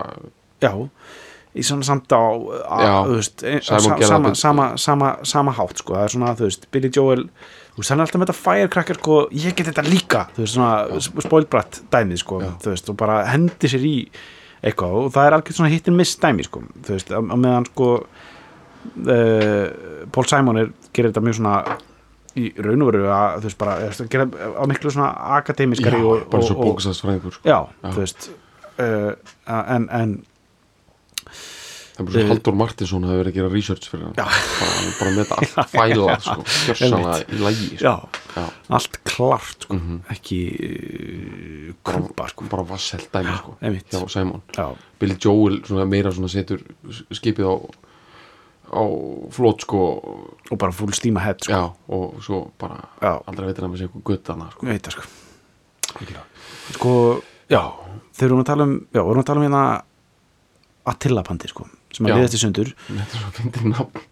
já, í svona samt á, þú veist, e, sama, sama, sama, sama hátt sko, það er svona, þú veist, Billy Joel þú veist, hann er alltaf með þetta firecracker sko, ég get þetta líka, þú veist, svona spoilbrætt dæmið, sko, Já. þú veist og bara hendi sér í eitthvað og það er algjörð svona hittin miss dæmi, sko þú veist, á meðan sko uh, Paul Simon er, gerir þetta mjög svona í raun og veru að, þú veist, bara er, gera á miklu svona akademiskari já, og, bara svo og, bókastasfræðingur sko. já, Já. þú veist uh, en, en það er bara svo Eh, Haldur Martinsson hafi verið að gera research fyrir hann. Bara, bara með þetta allt fælað sko, gjörsanlega í lægi sko. já, allt klart sko, Mhm. ekki uh, krumpa sko. bara vasselt dæmi sko, hjá Simon. Já, Billy Joel svona meira svona setur skipið á á flót sko. Og bara full steam ahead sko. já, og svo bara Já. aldrei veitir hann með sig eitthvað guttana sko. ég veit sko. Sko, já, þegar við erum að tala um já, við erum að tala um hérna Attila pandi sko, sem að liðast í sundur. Þetta er svo fyndið nafn.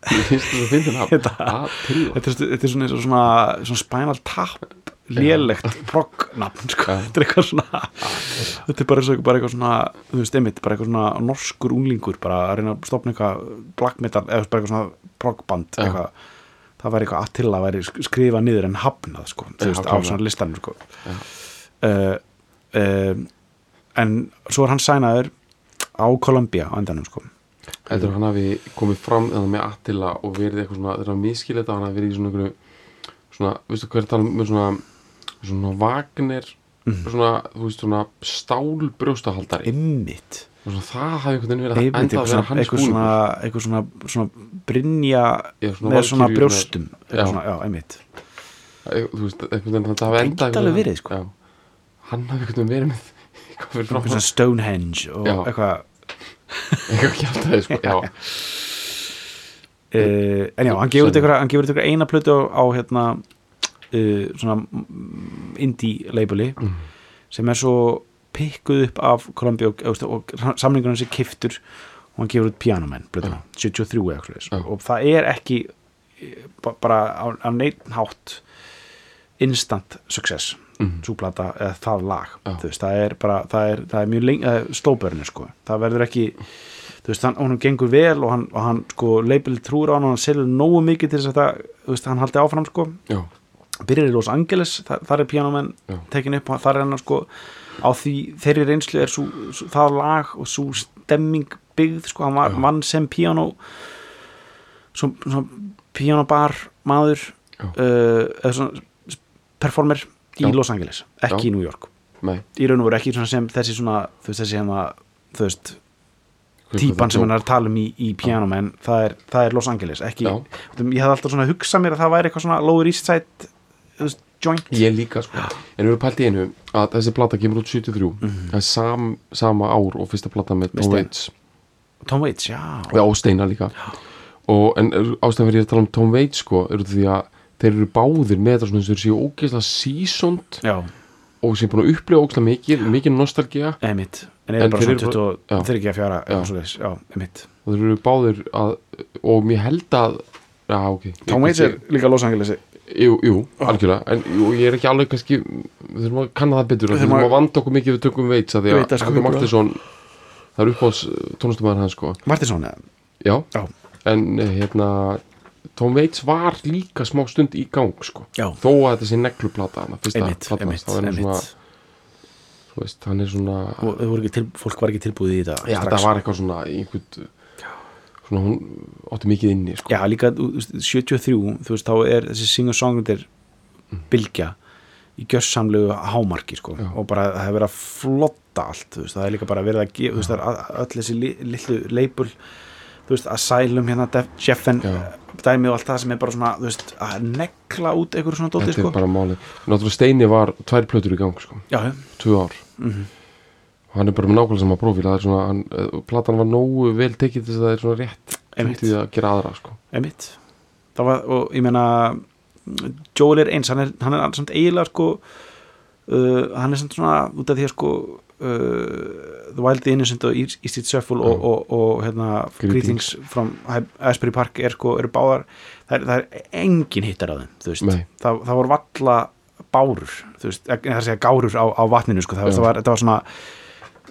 Þetta er, svona, svona, svona spinal tap lélegt proggnafn sko. Þetta er eitthvað svona þetta er bara, og- bara eitthvað svona þú veist, einmitt, bara eitthvað svona norskur unglingur bara að reyna að stopna eitthvað black metal eða bara eitthvað svona proggband Já. eitthvað, það væri eitthvað Attila væri sk- skrifað niður en hafnað sko, þú veist, á svona listanum sko. Uh, uh, en svo er hann sænaður á Columbia á endanum sko. heldur að hann hafi komið fram eða með Attila og verið eitthvað svona þegar hann miskilið þetta hann hafi verið í svona einhverju svona, veistu hvað er að tala um með svona svona Wagner Mhm. svona, þú veist, svona stál brjóstahaldari ymmit það hafi einhvern veginn verið að enda að vera hans svona, eitthvað svona, svona brinja Já, svona með svona brjóstum. Já. einmitt. Þú veist, einhvern veginn það endað alveg einhvern verið, sko. hann hafi einhvern veginn verið með eitthvað svona Stonehenge og Já. eitthvað. Eitthvað kjáltaði sko, já, uh, en já, hann gefur hann eitthvað eina plötu á hérna uh, svona mm, indie labeli Mm. sem er svo pikkuð upp af Columbia og, og, og samlingur hans er kiftur og hann gefur út Pianoman plötuna, 73 eða eitthvað. Já. og það er ekki eh, ba- bara á, á neitt hátt instant success Mhm. svo plata eða það lag veist, það er bara, það er, það er mjög slóbörnir sko, það verður ekki þú veist, hann, hann gengur vel og hann, og hann sko, label trúur á hann og hann selur nógu mikið til þess að það, þú veist, hann haldi áfram sko, já, byrjar í Los Angeles þar, þar er pianomenn tekin upp og þar er hann sko á því þeirri reynslu er svo, svo, það lag og svo stemming byggð sko, hann var, Já. vann sem piano svo, svona pianobar maður uh, eða svona performer í Já. Los Angeles, ekki Já. í New York nei í raun og veru ekki sem þessi svona þú veist þessi hérna þú veist típan sem hann er að tala um í, í pianomenn það er, það er Los Angeles ekki, Já. ég hafði alltaf svona hugsað mér að það væri eitthvað svona Lower East Side veist, joint. Ég líka sko. En við erum pælt í einu að þessi plata kemur út 73 það er sam, sama ár og fyrsta plata með Tom. Waits. Tom Waits, já, og Steina líka. Og, En ástæðan fyrir að tala um Tom Waits sko, eru því að þeir eru báðir með þetta svona eins og þeir séu ógeðslega seasoned já, og sem búin að upplifa ógeðslega mikið mikið nostalgía. Emitt en er bara þeir svona eru 20 já. þeir ekki að fjara Já. já, svoleiðis, já, emitt og þeir eru báðir að og mér held að já, ok. Tom Waits er líka Los Angeles Jú, jú, algjörlega. En jú, ég er ekki alveg kannski við þurfum að kanna það betur við þurfum að vanda okkur mikið við tökum Waits að því að bara- Martinsson það er uppáðs tónlistumæður hans sko. Martinsson, eða? já, já, en eh, hérna Tom Waits var líka smá stund í gang sko. Já, þó að þetta sé negluplata hann svona, emitt þú veist, hann er svona og til, fólk var ekki tilbúið í þetta já, strax. það var eitthvað svona einhvern svona hún átti mikið inni sko. Já, líka þú veist, 73, þú veist, þá er þessi singer-songwriter bylgja í gjössamlegu hámarki sko. Og bara það hefur verið að flotta allt veist, það er líka bara verið að gefa veist, öll þessi li- litlu leipul veist, Asylum hérna, Jeffen dæmi og allt það sem er bara svona veist, að negla út einhverju svona dóti þetta sko. er bara málið náttúrulega Steini var tvær plötur í gang sko. já, tvö ár Mhm. og hann er bara með nákvæmlega sama prófíl það er svona, hann, eh, platan var nógu vel tekið þess að það er svona rétt til að gera aðra sko. einmitt það var, og ég meina Joel er eins, hann er, hann er samt eiginlega sko uh, hann er samt svona út af því að sko uh, The Wild the Innocent og East East Shuffle og, Já. og, og hérna, Greetings. From Asbury Park er sko, eru báðar það er, það er engin hittar á þeim þú veist, það, það voru valla bárur, þú veist, það er að segja gárur á, á vatninu, sko, það, það var, þetta var svona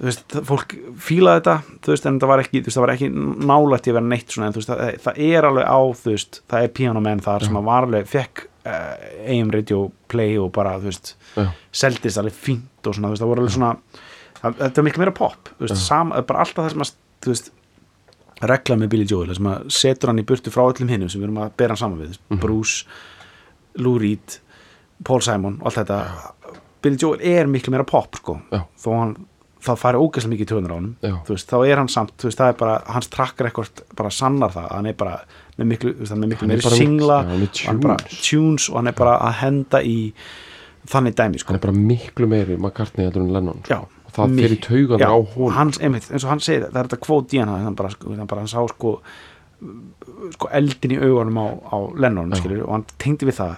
þú veist, fólk fílaði þetta þú veist, en það var ekki, þú veist, það var ekki nálægt í að vera neitt svona, en þú veist, það, það er alveg á þú veist, það er pianomenn þar sem að var alveg, fekk uh, AM radio play og bara, þú veist já, seldist alveg fínt og svona, þú veist, það voru alveg svona það, þetta var miklu meira pop, þú veist, Já. sama, bara alltaf það sem að, þú veist regla með Billy Joel, sem að setur hann í burtu frá öllum hinnum sem við erum að bera hann saman við Mhm. Bruce, Lou Reed Paul Simon allt þetta Billy Joel er miklu meira pop sko, Já. þó hann það fari ógeðslega mikið í töðunar á Já. veist, þá er hann samt, þú veist, það er bara hans eitthvað bara sannar það, hann er bara með miklu, veist, hann er með miklu Hann meiri singla já, hann hann er bara tunes. og hann er bara að henda í þannig dæmi sko hann er bara miklu meiri McCartney heldur en Lennon sko. Já, og það fyrir Já, á hún hans, einmitt, eins og hann segir það er þetta kvót í hann hann bara, sko, hann bara hann sá sko, sko eldin í augunum á, á Lennon Já. skilur, og hann tengdi við það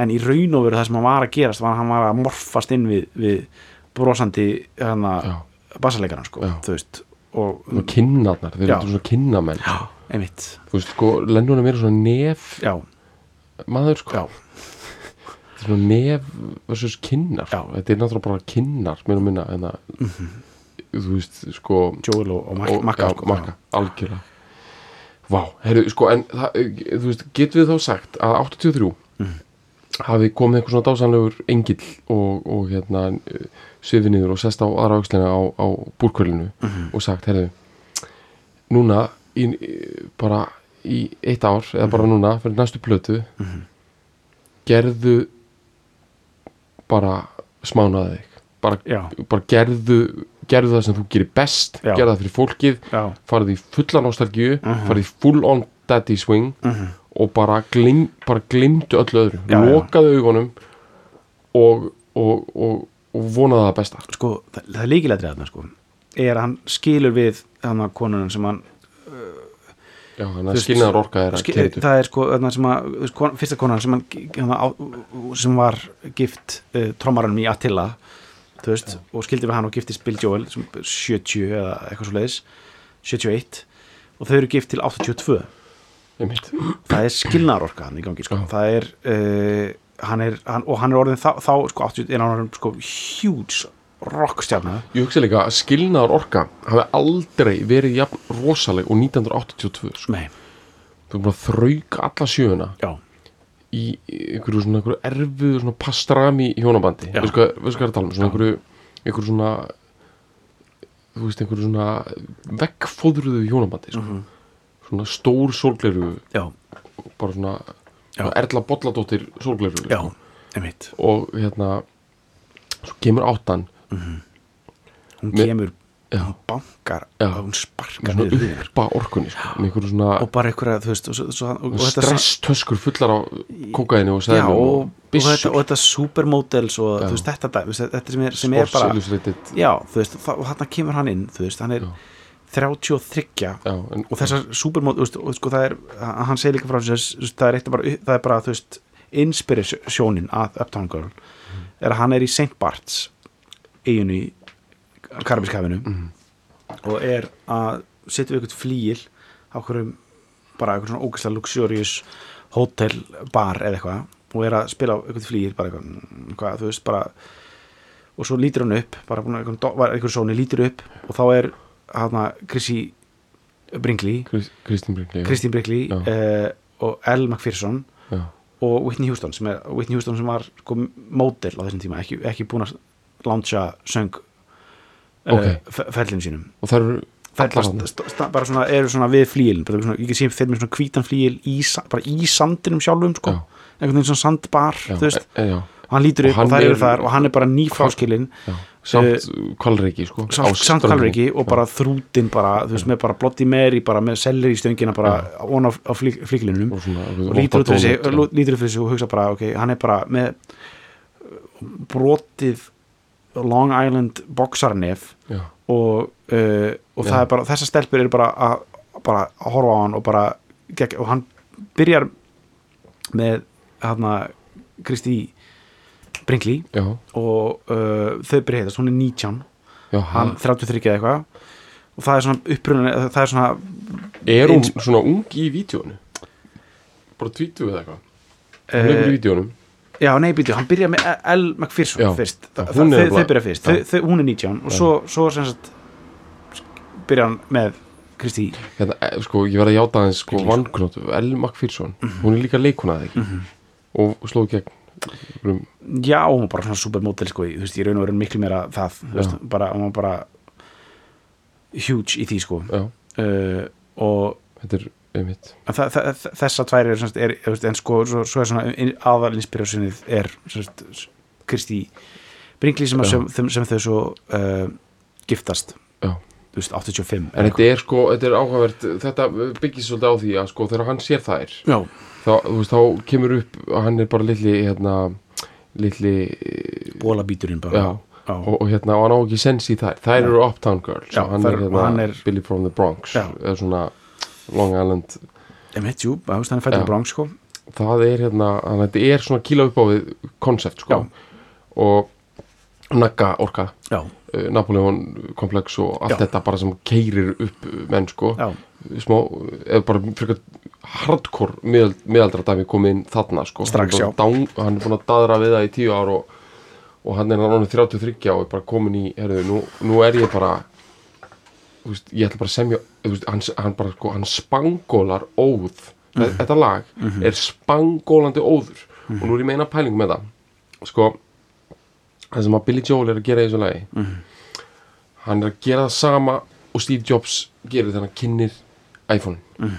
en í raun og veru það sem hann var að gerast var hann var að morfast inn við, við brosandi Já. bassalegaran sko, og, og kinnarnar, þeir eru svona kinnamenn. Já, einmitt. Þú veist sko, Lennon er meira svona nef já, maður sko. Þetta er svona nef versus kinnar. Já. þetta er náttúrulega bara kinnar mér að minna en að þú veist sko Joel og, og, og- Makka sko, algjörlega. Vá, heyrðu, sko, en það, þú veist, getum við þá sagt að 83 hafi komið einhver svona dásanlegur engill og, og hérna svifi niður og sest á aðra aukslina á, á búrkvölinu og sagt, heyrðu núna í, bara í eitt ár eða bara núna fyrir næstu plötu gerðu bara smánaði þig. Bara, bara gerðu gerðu það sem þú gerir best gerðu það fyrir fólkið já, farið í fulla nostalgíu Mhm. farið í full on daddy swing og bara, glim, bara glimtu öllu öðru. Já, lokaðu augunum og, og, og, og vonaðu það besta. Sko, það, það er líkilega þarna sko. Er að hann skilur við hann að konunum sem hann Já, þannig að veist, skilnaðar orka er að Ski- kemdu það er sko þarna sem að, kon, fyrsta konan sem, hann, hana, á, sem var gift uh, trommaranum í Attila veist, og skildi við hann og giftist Bill Joel sem 70 eða eitthvað svo leiðis 71 og þau eru gift til 82 einmitt það er skilnaðarorka hann í gangi sko. Það er, uh, hann er hann, og hann er orðin þá, þá sko, 80, er hann orðin sko huge rockstjarnar Ég hugsa líka að skilnaðar orka hafi aldrei verið jafn rosaleg og 1982 sko. Þú erum bara að þrauka alla sjöuna já, í einhverju svona einhverju erfiðu svona pastrami hjónabandi. Veistu hvað veistu hvað er að tala um? Svona einhverju, einhverju svona þú veist einhverju svona veggfóðruðu hjónabandi sko. Svona stór sólgleru já, bara svona, Já. svona Erla Bolladóttir sólgleru já einmitt, og hérna svo kemur áttan hún Með- kemur Já. hún bankar Já. hún sparkar með niður svona hliðina. uppa orkunni sko, með einhverju svona og bara einhverja, þú veist og, svo, svo, og, og þetta stresstöskur fullar á kokaini og já, seðlum og, og og, þetta, og þetta supermodels og þú veist þetta, dæmi, þú veist, þetta sem er, sem er bara Illustrated já, þú veist, og, og þarna kemur hann inn þú veist, hann er Já. 33 já, en, og þessar og sko það er hann segir líka frá þess að það er eitt bara, það er bara, þú veist, inspirasjónin að Uptown Girl. Er að hann er í St. Bart's eiginu í Karabískafinu og er að setja við eitthvað flíil á hverjum bara eitthvað svona ógæslega luxurious hotel bar eða eitthvað. Og er að spila á eitthvað flíil bara eitthvað, mm, þú veist, bara og svo lítur hann upp, bara eitthvað, eitthvað sóni lítur upp og þá er hann Chrissy Brinkley. Krist- Kristín Brinkley. Kristín Brinkley uh, og Elle McPherson já, og Whitney Houston sem, er, Whitney Houston sem var sko, módel á þessum tíma ekki, ekki búin að launcha söng Ok. uh, fellinu sínum. Og það eru er bara, svona, eru svona við flíilin ég sé fyrir mér svona hvítan flíil í, bara í sandinum sjálfum sko. Einhvern veginn svona sandbar e, já, og hann lítur Og upp hann og það eru er- þar og hann er bara nýfráskilin já. Samt kvalreiki sko, samt, samt kalriki og bara þrútin bara, þú veist, með bara blotti meri bara með sellir í stöngina bara ón á, á flík, flíkilinum og, svona, og lítur út fyrir sig og hugsa bara, ok, hann er bara með brotið Long Island boxarnef og, uh, og það Já. er bara, þessar stelpur eru bara að, bara að horfa á hann og bara og hann byrjar með hann Kristi Brinkley já, og uh, þau byrja heitast, hún er 19 já. Hann 33 eða eitthvað. Og það er svona upprunni, það er svona er hún Eins- svona ung í vídjónu bara tvítu eða eitthvað? Hún Eh, er í vídjónum já, nei, býtu, hann byrja með Elle McPherson fyrst, þau, byrja fyrst. Þau, þau, hún er 19 og svo, svo sem sagt byrja hann með Kristi hérna, e, sko, ég verði að játa aðeins sko, vannknótu, Elle McPherson. Mhm. hún er líka leikuna eða ekki? Og sló gegn. um, já, hún var bara svona supermodel sko, þú veist, ég raun og verið miklu meira það, þú veist, bara, hún var bara huge í því sko. Uh, og þetta er einmitt. Þa- þa- þessa tvær er, er, er en sko, svo, svo er svona aðal inspirationnið er Kristi Brinkley sem, sem, sem, sem þau svo uh, giftast. Já. þú veist, 85 en þetta er sko, þetta er áhugavert þetta byggist svolítið á því að sko þegar hann sér þær já, þá, þú veist, þá kemur upp hann er bara litli hérna, litli bólabíturinn bara. Já, já. og, og hérna, og hann á ekki sens í þær þær eru Uptown Girls Já, og hann, þær- er, hérna, hann er- Billy from the Bronx Já. eða svona Long Island. Emmett, jú, þú veist, hann er fættur Já. í Bronx sko. Það er hérna, þetta er svona kíla upp á við koncept sko. Já. og nagga orka. Já, uh, Napoleon komplex og allt Já. þetta bara sem keirir upp menn sko. Já, smá, eða bara frekar hardcore miðald, miðaldra dæmi komið inn þarna sko. Strax, hann, er dán, hann er búin að daðra við það í tíu ár og, og hann er náttúrulega 33 og er bara komin í, herðu, nú, nú er ég bara veist, ég ætla bara að semja veist, hann, hann bara, sko, hann spangólar óð, Mhm. þetta lag er spangólandi óður og nú er ég meina pæling með það. Sko, það sem að Billy Joel er að gera í þessu lagi Mhm. hann er að gera það sama og Steve Jobs gerir þegar hann kynnir iPhone. Mhm.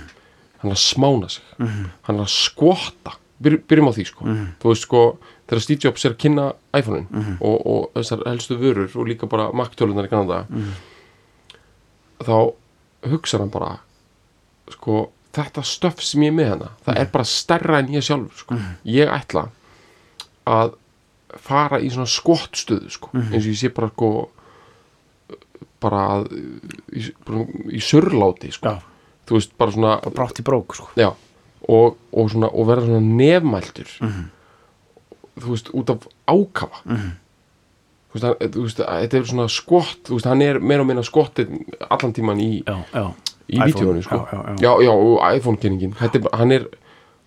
Hann er að smána sig hann er að skvotta Byr, byrjum á því sko Mhm. þú veist sko, þegar Steve Jobs er að kynna iPhone-in Mhm. og, og þessar helstu vörur og líka bara Mac-tölunar í Kanada þá hugsa hann bara sko, þetta stöf sem ég er með hana það er bara stærra en ég sjálfur sko. ég ætla að fara í svona skottstöðu sko. eins og ég sé bara sko bara í, í surláti sko. já, þú veist, bara svona brátt í brók sko. Já, og, og, svona, og verða svona nefmæltur. Þú veist, út af ákafa. Þú veist, hann, þú veist, þetta er svona skott þú veist, hann er meira og meina skottin allan tíman í, já, já, í vídeóinu sko. já, já, já. já, já, og bara- hann er,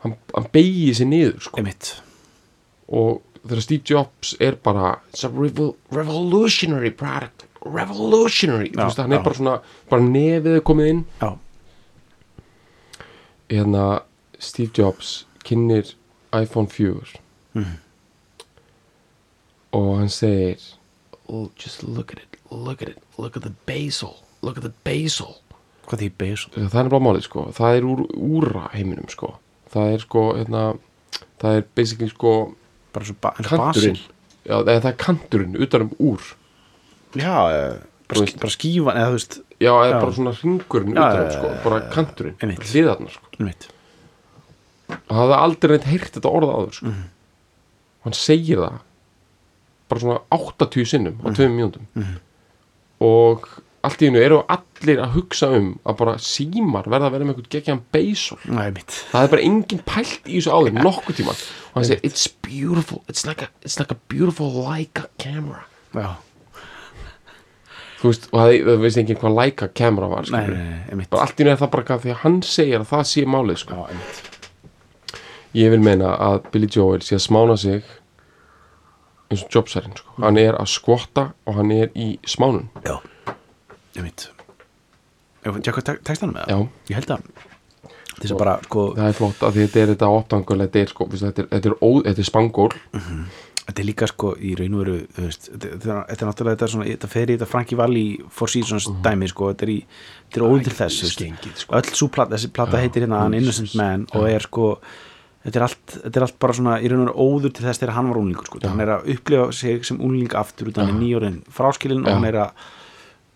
hann, hann beigir sér niður sko. Og þegar Steve Jobs er bara it's a revol revolutionary product. Revolutionary, þú Já, veist, hann er bara svona bara nefið komið inn. Já, hérna Steve Jobs kynir iPhone 4 Mhm. og hann segir oh, just look at it look at it, look at the basil look at the basil. Hvað því beis það er bara málið sko, það er úr úra heiminum sko, það er sko hérna, það er basically sko bara svo ba kanturinn, basil. Já, eða það er kanturinn utan um úr, já, bara, veist. bara skífan eða þú veist, já, eða Já. bara svona ringurinn Já, utan um já, sko, bara kanturinn, einmitt. hliðarnar sko. Það hafði aldrei neitt heyrt þetta orða áður sko. Mhm. hann segir það bara svona 80 sinnum á tveim mínúndum og allt í hennu eru allir að hugsa um að bara símar verða að vera með einhvern geggjan beisol Emmett það er bara engin pælt í þessu áður nokkuð tíma og hann segir it's beautiful it's like a, it's like a beautiful Leica camera. Já, þú veist og það, veist enginn hvað Leica camera var Emmett bara allt í er það bara hvað því að hann segir að það sé málið sko. já, ég vil meina að Billy Joel sé að smána sig eins og Jobsarinn sko. hann er að skvotta og hann er í smánun. Já, hvað tek- tekst hann með það? já, Ég held að bara, sko það er flott að þetta er þetta optangull þetta er, sko, þetta er, þetta er, er spangól þetta er líka sko í raun og veru þetta, er- náttúrulega þetta, er svona, þetta fer í þetta Frankie Valli Four Seasons dæmi sko, þetta er í þetta er óður til þess, skengið, sko. öll svo plata, þessi plata heitir hérna An Innocent Man og er sko þetta er, allt, þetta er allt bara svona í raun og veru óður til þess þegar hann var úlingur sko, hann er að upplifa sig sem úling aftur utan er nýjórinn fráskilin og hann er að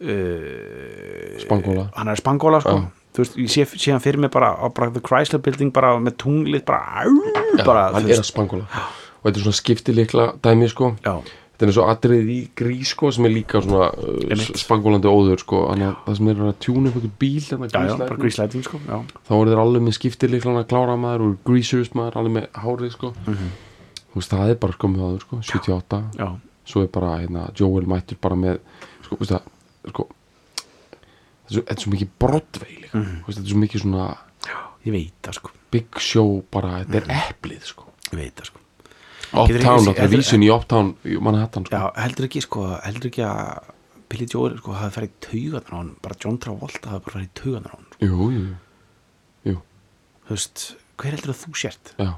uh, Spangóla. hann er spangóla sko. Já. þú veist, ég sé, sé hann fyrir mig bara á bara The Chrysler Building bara með tunglið bara, bara hann er að spangóla og þetta er svona skiptileikla dæmi sko Já. þetta er svo atrið í grís sko sem er líka svona uh, spangólandi óður sko þannig að það sem er að tjúna upp einhver bíl hérna, já, já, gríslæting sko já. þá er þeir alveg með skiptileiklan að klára maður og greasers maður alveg með hárið sko Mhm. þú veist það er bara sko með aður sko 78 já, svo er bara hérna Joel mættur bara með sko, veist það, sko þetta er svo, mikið Mhm. mm. þetta er svo mikið svona ég veit sko big show bara, þetta er Mhm. eplið sko ég veit það sko Uptown, þetta er vísun í Uptown í Manhattan sko. Já, heldur ekki sko, heldur ekki að Billy Joel sko hafi farið í taugarnar á hann bara John Travolta hafi bara farið í taugarnar á hann sko. jú, jú, jú, þú veist, hver heldur að þú sért? Já,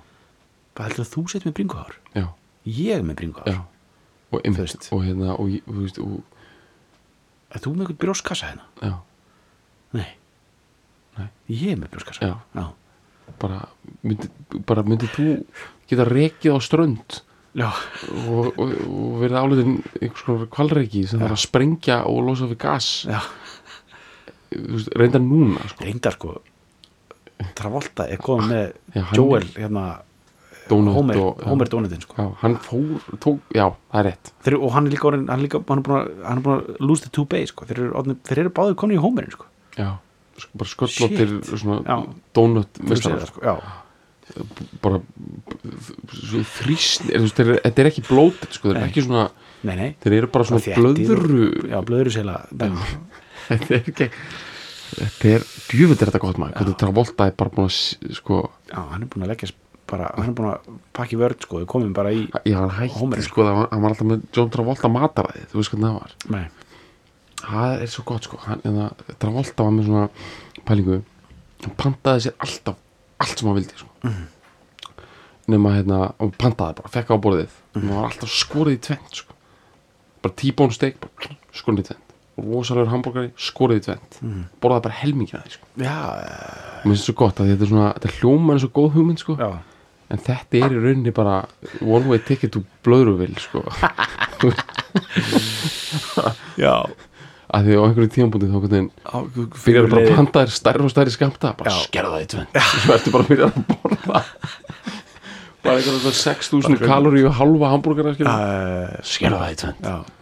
hvað heldur að þú sért með bringuhár? Já, ég með bringuhár. Já. Og einmitt, og hérna og, þú veist, og, er þú með eitthvað brjóskassa hérna? já, nei, Nei. ég með brjóskassa Já. já. bara myndi, bara myndi þú geta rekið á strönd og, og, og verið álitin einhvers konar kvalreiki sem þarf að sprengja og losa við gas. Veist, reynda núna sko. reyndar sko Travolta er góð með Já, Joel hérna Donut Homer, og. Homer Donutin sko. Já, hann fór, tók, já, það er rétt. Þeir, og hann er líka orðin, hann er líka hann er búin að, er að lose the two base sko. þeir, eru, þeir eru báður komin í Homerin sko. já, sko, bara sköllóttir donut Þú bara þrýsn, þetta er ekki blótið sko, eru Nei. ekki svona nei, nei. þeir eru bara svona blöðru já, blöðru sela þetta er ekki þetta er, djúvill er þetta gott maður. Hvernig Travolta er bara búin að sko, já, hann er búin að leggja bara, hann er búin að pakki vörð sko, við komum bara í já, hann hætti sko, það hann var alltaf með John Travolta mataræði, þú veist hvernig það var. Nei, það er svo gott sko. Hann, eða, Travolta var með svona pælingu. Hann pantaði sér alltaf allt sem hann vildi sko. Mhm. nema hérna, og pantaði bara, fekk á borðið Mhm. hann var alltaf skorið í tvent sko. bara steak bara, skorið í tvent rosalegur hambúrgari, skorið í tvent Mhm. borðaði bara helmingina sko. já, og mér finnst svo gott að þetta er svona þetta er hljóma eins og góð hugmynd sko. já en þetta er í rauninni bara one way ticket to blöðruvil sko. já, að því á einhverju tíðanbúndi þá hvernig byrjar bara að panta þér stærri og stærri skamta bara skerða það í tvend svo ertu bara að byrja að borða. Bara svona 6000 kaloríu halva hambúrgara Uh, skerða það í tvend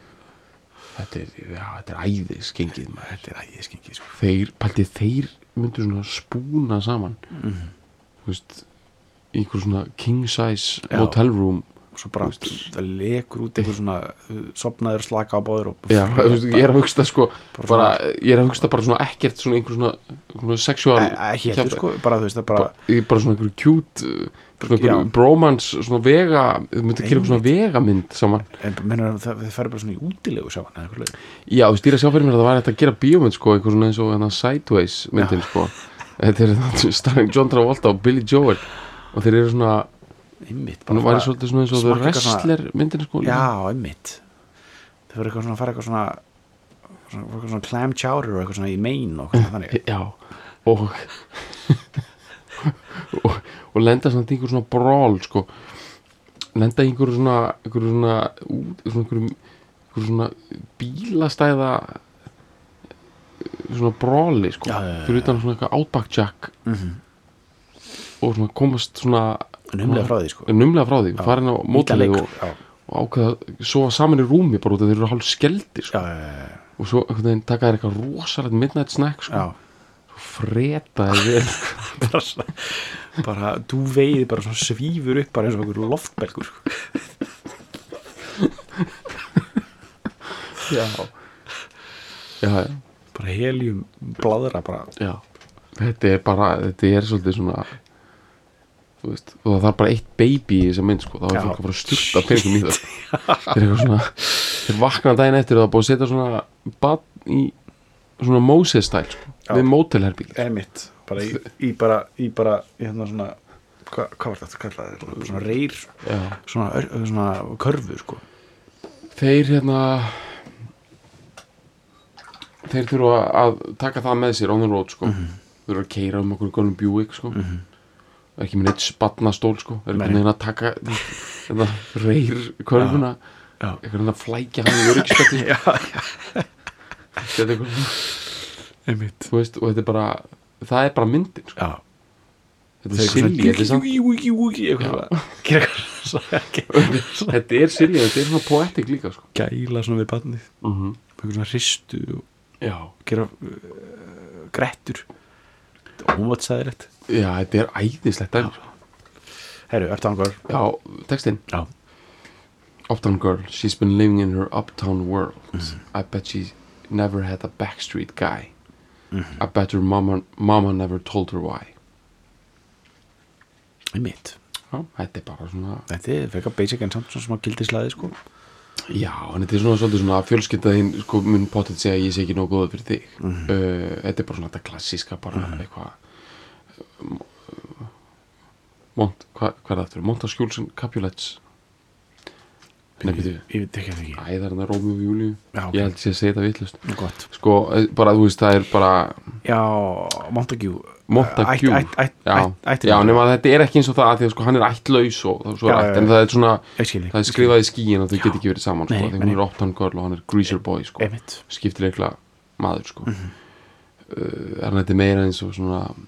þetta er, já, þetta er æði skengið maður. Þetta er ægið skengið sko. þeir, pælti þeir myndu svona spúna saman. Mhm. þú veist í einhver svona king size Já. motel room og svo bara það lekur út einhver svona uh, sopnaður slaka á báður og já, þú veist, ég er að hugsta sko Bara ég er að hugsta bara svona ekkert svona einhver svona, E- ekki heldur sko, bara þú veist það bara bara, ég er bara svona einhver cute uh, svona Já. einhver bromance svona vega, þau myndu að eitthvað svona vegamynd saman. En mennur það, þið færi bara svona í útilegu saman eða eitthvað leið. já, þú stýra sjá fyrir mér að það var hægt að gera bíómynd sko, eitthvað svona eins og hérna Sideways myndin sko, þetta er þetta starring John Travolta og Billy Joel og þeir eru svona, einmitt hann væri svolítið svona eins og The smakka eitthvað svona- Wrestler myndin sko já, einmitt. Þau fyrir eitthvað svona að fara eitthvað svona svona, eitthvað svona clam chowder og eitthvað svona í main og eitthvað þannig. Já, og og, og lenda samt í einhver svona brawl sko. Lenda í einhverju svona einhverju svona, svona einhverju, einhverju svona bílastæða svona brawli sko fyrir utan svona eitthvað outback jack. Mhm. og svona komast svona numlega frá því sko. Numlega frá því, farin á leik, og, og ákveða svo saman í rúmi bara út af þeir eru hálf skeldir sko. og svo taka þér eitthvað rosalegt midnight snack sko. já. freta þér vel bara, bara þú veiði bara svífur upp bara eins og einhver loftbelgur sko. já. Já, já, bara heljum bladra bara. Já. Þetta er bara, þetta er svolítið svona veist, og það þarf bara eitt baby í þessa mynd sko, þá er fólk að fara að styrta peningum í það. Þeir eru eitthvað svona þeir vakna daginn eftir og það er búið að setja svona bad í svona Moses stæl sko, við mótelherbíl er mitt bara í, í bara, í bara í hérna svona hva, hvað var þetta kallað? Svona reyr, svona, ör- svona körfu sko. Þeir hérna þeir þurfa að taka það með sér on the road sko. Mhm. þurfa að keira um okkur góðum Buick sko ekki með neitt spatnastól sko. Nei. einhvern veginn að taka þetta reyr körfuna? Einhvern veginn að flækja hann í já, þetta er einmitt. Veist, og þetta er bara það er bara myndin sko. þetta er silly, þetta er ekki- þetta er er svona poetic líka sko. Gæla svona við barnið. Mm -hmm. Eitthvað svona hristu og gera uh, grettur. Ómatsæðilegt já, þetta er æðislegt sko. Herru, eftir hangar já, textinn Uptown girl, she's been living in her uptown world. I bet she never had a backstreet guy. I bet her mama, mama never told her why. einmitt Já, þetta er bara svona, Þetta er frekar basic en samt svona smá gildislæði sko já, en þetta er svona svolítið svona fjölskyldaðinn, sko, mun potið segja ég sé ekki nógu góða fyrir þig. uh, þetta er bara svona þetta klassíska, bara eitthvað, Mont, hvað hva er það aftur? Montaskjúlsson Capulets. Nei, býtu, Ég veit ekki að það ekki æðar hann að Rómi og Júliu. Já, ok. Ég held að segja þetta vitlust. Gott Sko, eh, bara, þú veist, það er bara, Já, Montague Montague Ætt, ætt, ætt, já, já nema að þetta er ekki eins og það að því að sko hann er ættlaus og það er svo ætt en það er svona, það er skrifað í skíin að þau get ekki verið saman sko, því nei. hún er Opton Girl og hann er Greaser Boy sko, leikla maður sko Mhm. uh, er hann þetta meira eins og svona þú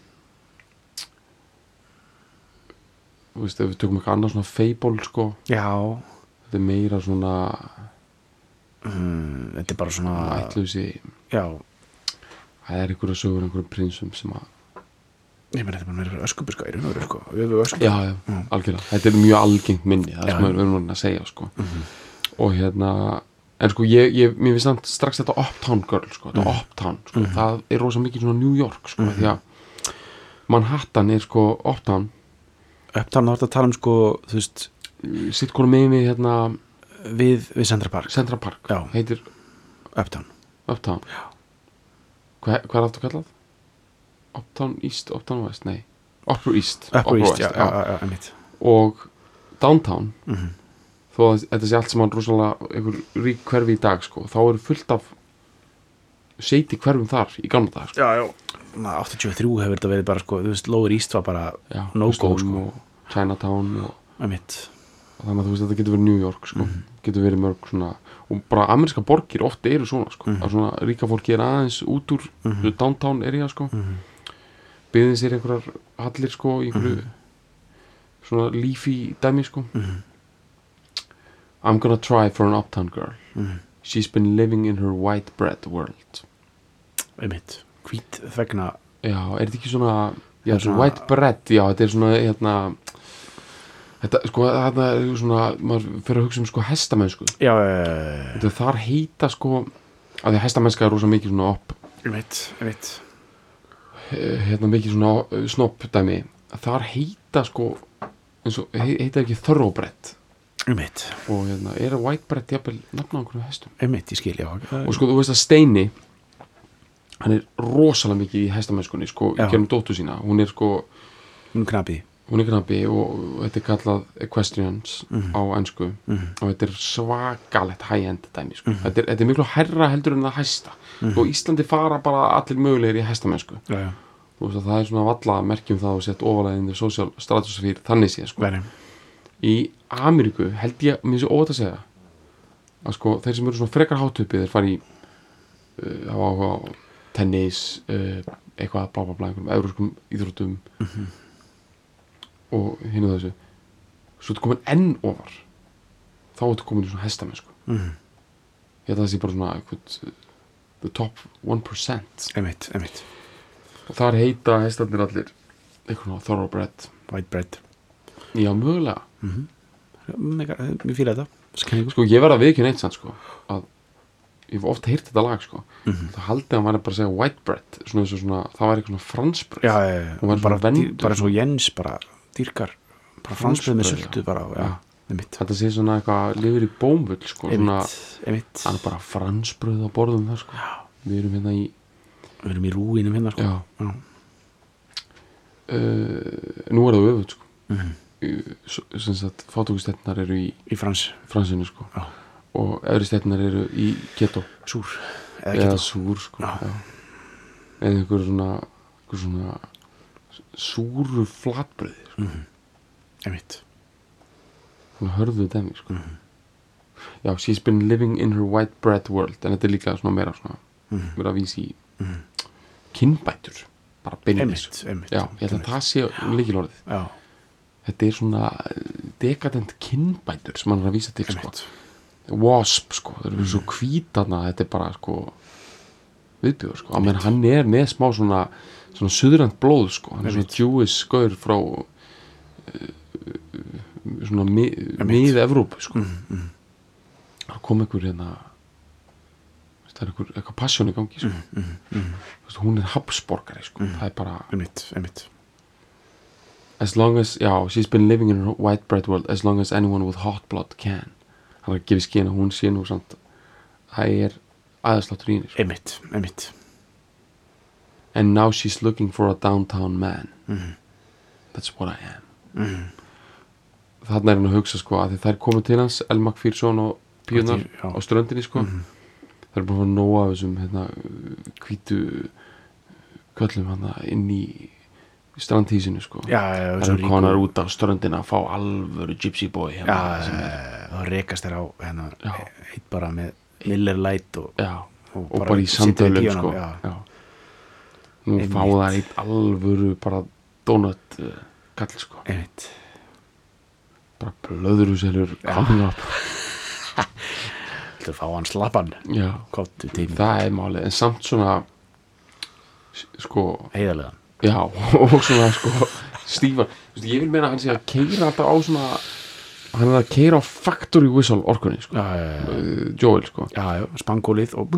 veist, ef við tökum eitthvað annað svona Fable sko, Já, þetta er meira svona mm, þetta er bara svona ættlausi, Já, það er einhverja sögur einhverjum prinsum sem að ég meina þetta er bara meira veru sko. Öskubuska. Já, já, algjörlega, þetta er mjög algengt minni það er sem við erum að segja sko. og hérna en sko ég, ég mér finnst samt strax þetta Uptown Girl sko, þetta Uptown sko, það er rosa mikið svona New York sko, því að Manhattan er sko Uptown Upptalna þá ertu að tala um sko, þú veist sitt hvora megin við hérna Við, við Central Park Central Park, Já. heitir Upptaln Uptown Hva, hvað er aftur kallað? Uptown East, Uptown West, nei Upper East, Upper East, já, já. já, já, og Downtown Mhm. þó að þetta sé allt saman rosalega einhver rík hverfi í dag sko, þá eru fullt af seiti hverfum þar í gamla dag sko. Já, já Na, 83 hefur þetta verið bara sko, þú veist, Lower East var bara Já, no go Slum sko Chinatown og, þannig að þú veist þetta getur verið New York sko, Mhm. getur verið mörg svona og bara ameríska borgir ofta eru svona sko, Mhm. að svona ríka fólki er aðeins út úr Mhm. downtown area sko Mhm. byggðin sér einhverjar hallir sko í einhverju svona lífi dæmi sko Mhm. I'm gonna try for an uptown girl Mhm. She's been living in her white bread world. Einmitt. Hvít þvegna Já, er þetta ekki svona Já, svona white bread, já, þetta er svona hérna Þetta, sko, þetta er svona maður fyrir að hugsa um sko hestamennsku. Já, Þetta þar heita sko að því að hestamennska er rosa mikið svona upp einmitt, einmitt. Eh, hérna mikið svona eh, snopp dæmi þar heita sko eins og he- heita ekki thoroughbred Einmitt, og hérna er að white bread jafnvel nafna á einhverjum hestum? Einmitt, ég skil, já. Og sko þú veist að Steini hann er rosalega mikið í hestamennskunni sko í kjörnum dóttu sína. Hún er sko Hún er knappi. Og þetta er kallað equestrians á ennsku Mhm. og þetta er svakalett high-end dæmi sko. þetta, er, þetta er miklu hærra heldur en það hæsta. Og Íslandi fara bara allir mögulegir í hestamennsku. Já, já, og það er svona valla merkjum það ofalega inn í social stratosphere þannig séð sko. verið í Ameríku held ég, mér sé óvægt að segja að sko þeir sem eru svona frekar hátupi þeir fara í uh, tennis uh, eitthvað bla bla bla einhverjum euróskum íþróttum og hinn og þessu. Svo ertu komin enn ofar þá ertu komin í svona hestamennsku Mhm. ég held að það sé bara svona eitthvað, uh, the top 1% Einmitt, einmitt. Og þar heita hestarnir allir eitthvað svona thoroughbred. White bread já mögulega Mega, Mér fýla þetta. Skenningu sko ég verða að viðkjöna eitt sann sko að ég hef oft heyrt þetta lag sko. Mhm. það haldið að hann væri bara að segja white bread svona svona, það væri eitthvað svona fransbröð Já, já, já. Hún var bara, dýr- bara svo Jens bara dýrkar. Bara fransbröð með já. bara já, Já. einmitt. Þetta sé svona eitthvað lifir í bómull sko svona, einmitt, hann er bara fransbröð á borðum það sko. Við erum hérna í við erum í rúinum hérna sko. Já. já. uh, nú er það öfut sko. Sem sagt fátókustetnar eru í í frans. Fransinu sko. Og öðru stetnar eru í keto súr eða eða súr sko eða einhver svona einhver svona súru flatbröði sko. einmitt. Svona hörðu dæmi sko. Mhm. já, she's been living in her white bread world en þetta er líka svona meira svona Mhm. vera að vísi í kynbætur bara já, ég held að það sé líkilorðið þetta er svona eh, dekadent kynbætur sem hann er að vísa til sko. wasp sko, það eru svo hvítana þetta er bara sko viðbjóður sko, menn hann er með smá svona svona suðrand blóð sko. Hann er svona Jewish gaur frá uh, svona mi, mið Evrópu sko. Mm, það kom einhver hérna það er einhver, eitthvað passion í gangi sko. mm, Þú veist, hún er Habsborgari sko. það er bara einmitt, einmitt as long as, já, she's been living in her white bread world as long as anyone with hot blood can. Hann er að gefa skina hún sé nú samt það er aðeinsláttur í henni sko. einmitt, einmitt. And now she's looking for a downtown man. That's what I am. Þarna er hann að hugsa sko að þær komu til hans Elmak Fýrsson og Píunar á ströndinni sko. Þær eru búin að fá nóga af þessum hérna, hvítu köllum hann inn í strandhísinu sko. Já, já, svo eru konar út á ströndina að fá alvöru gypsy boy já, hérna, er, þá rekast þér á hérna, Já. eitt bara með Miller Light og, já, og, og bara, í sandölum sko. já. já. nú fá það eitt alvöru bara donut uh, kall sko. Einmitt. Bara blöðruselur coming up Þú fá hann slappan? Já, það er málið en samt svona sko, heiðarlegan já og svona sko stífa, Þú veist, ég vil meina að hann sé að keira alltaf á svona hann er að keira á factory whistle orkunni sko, uh, Joel sko. Já, spangólið og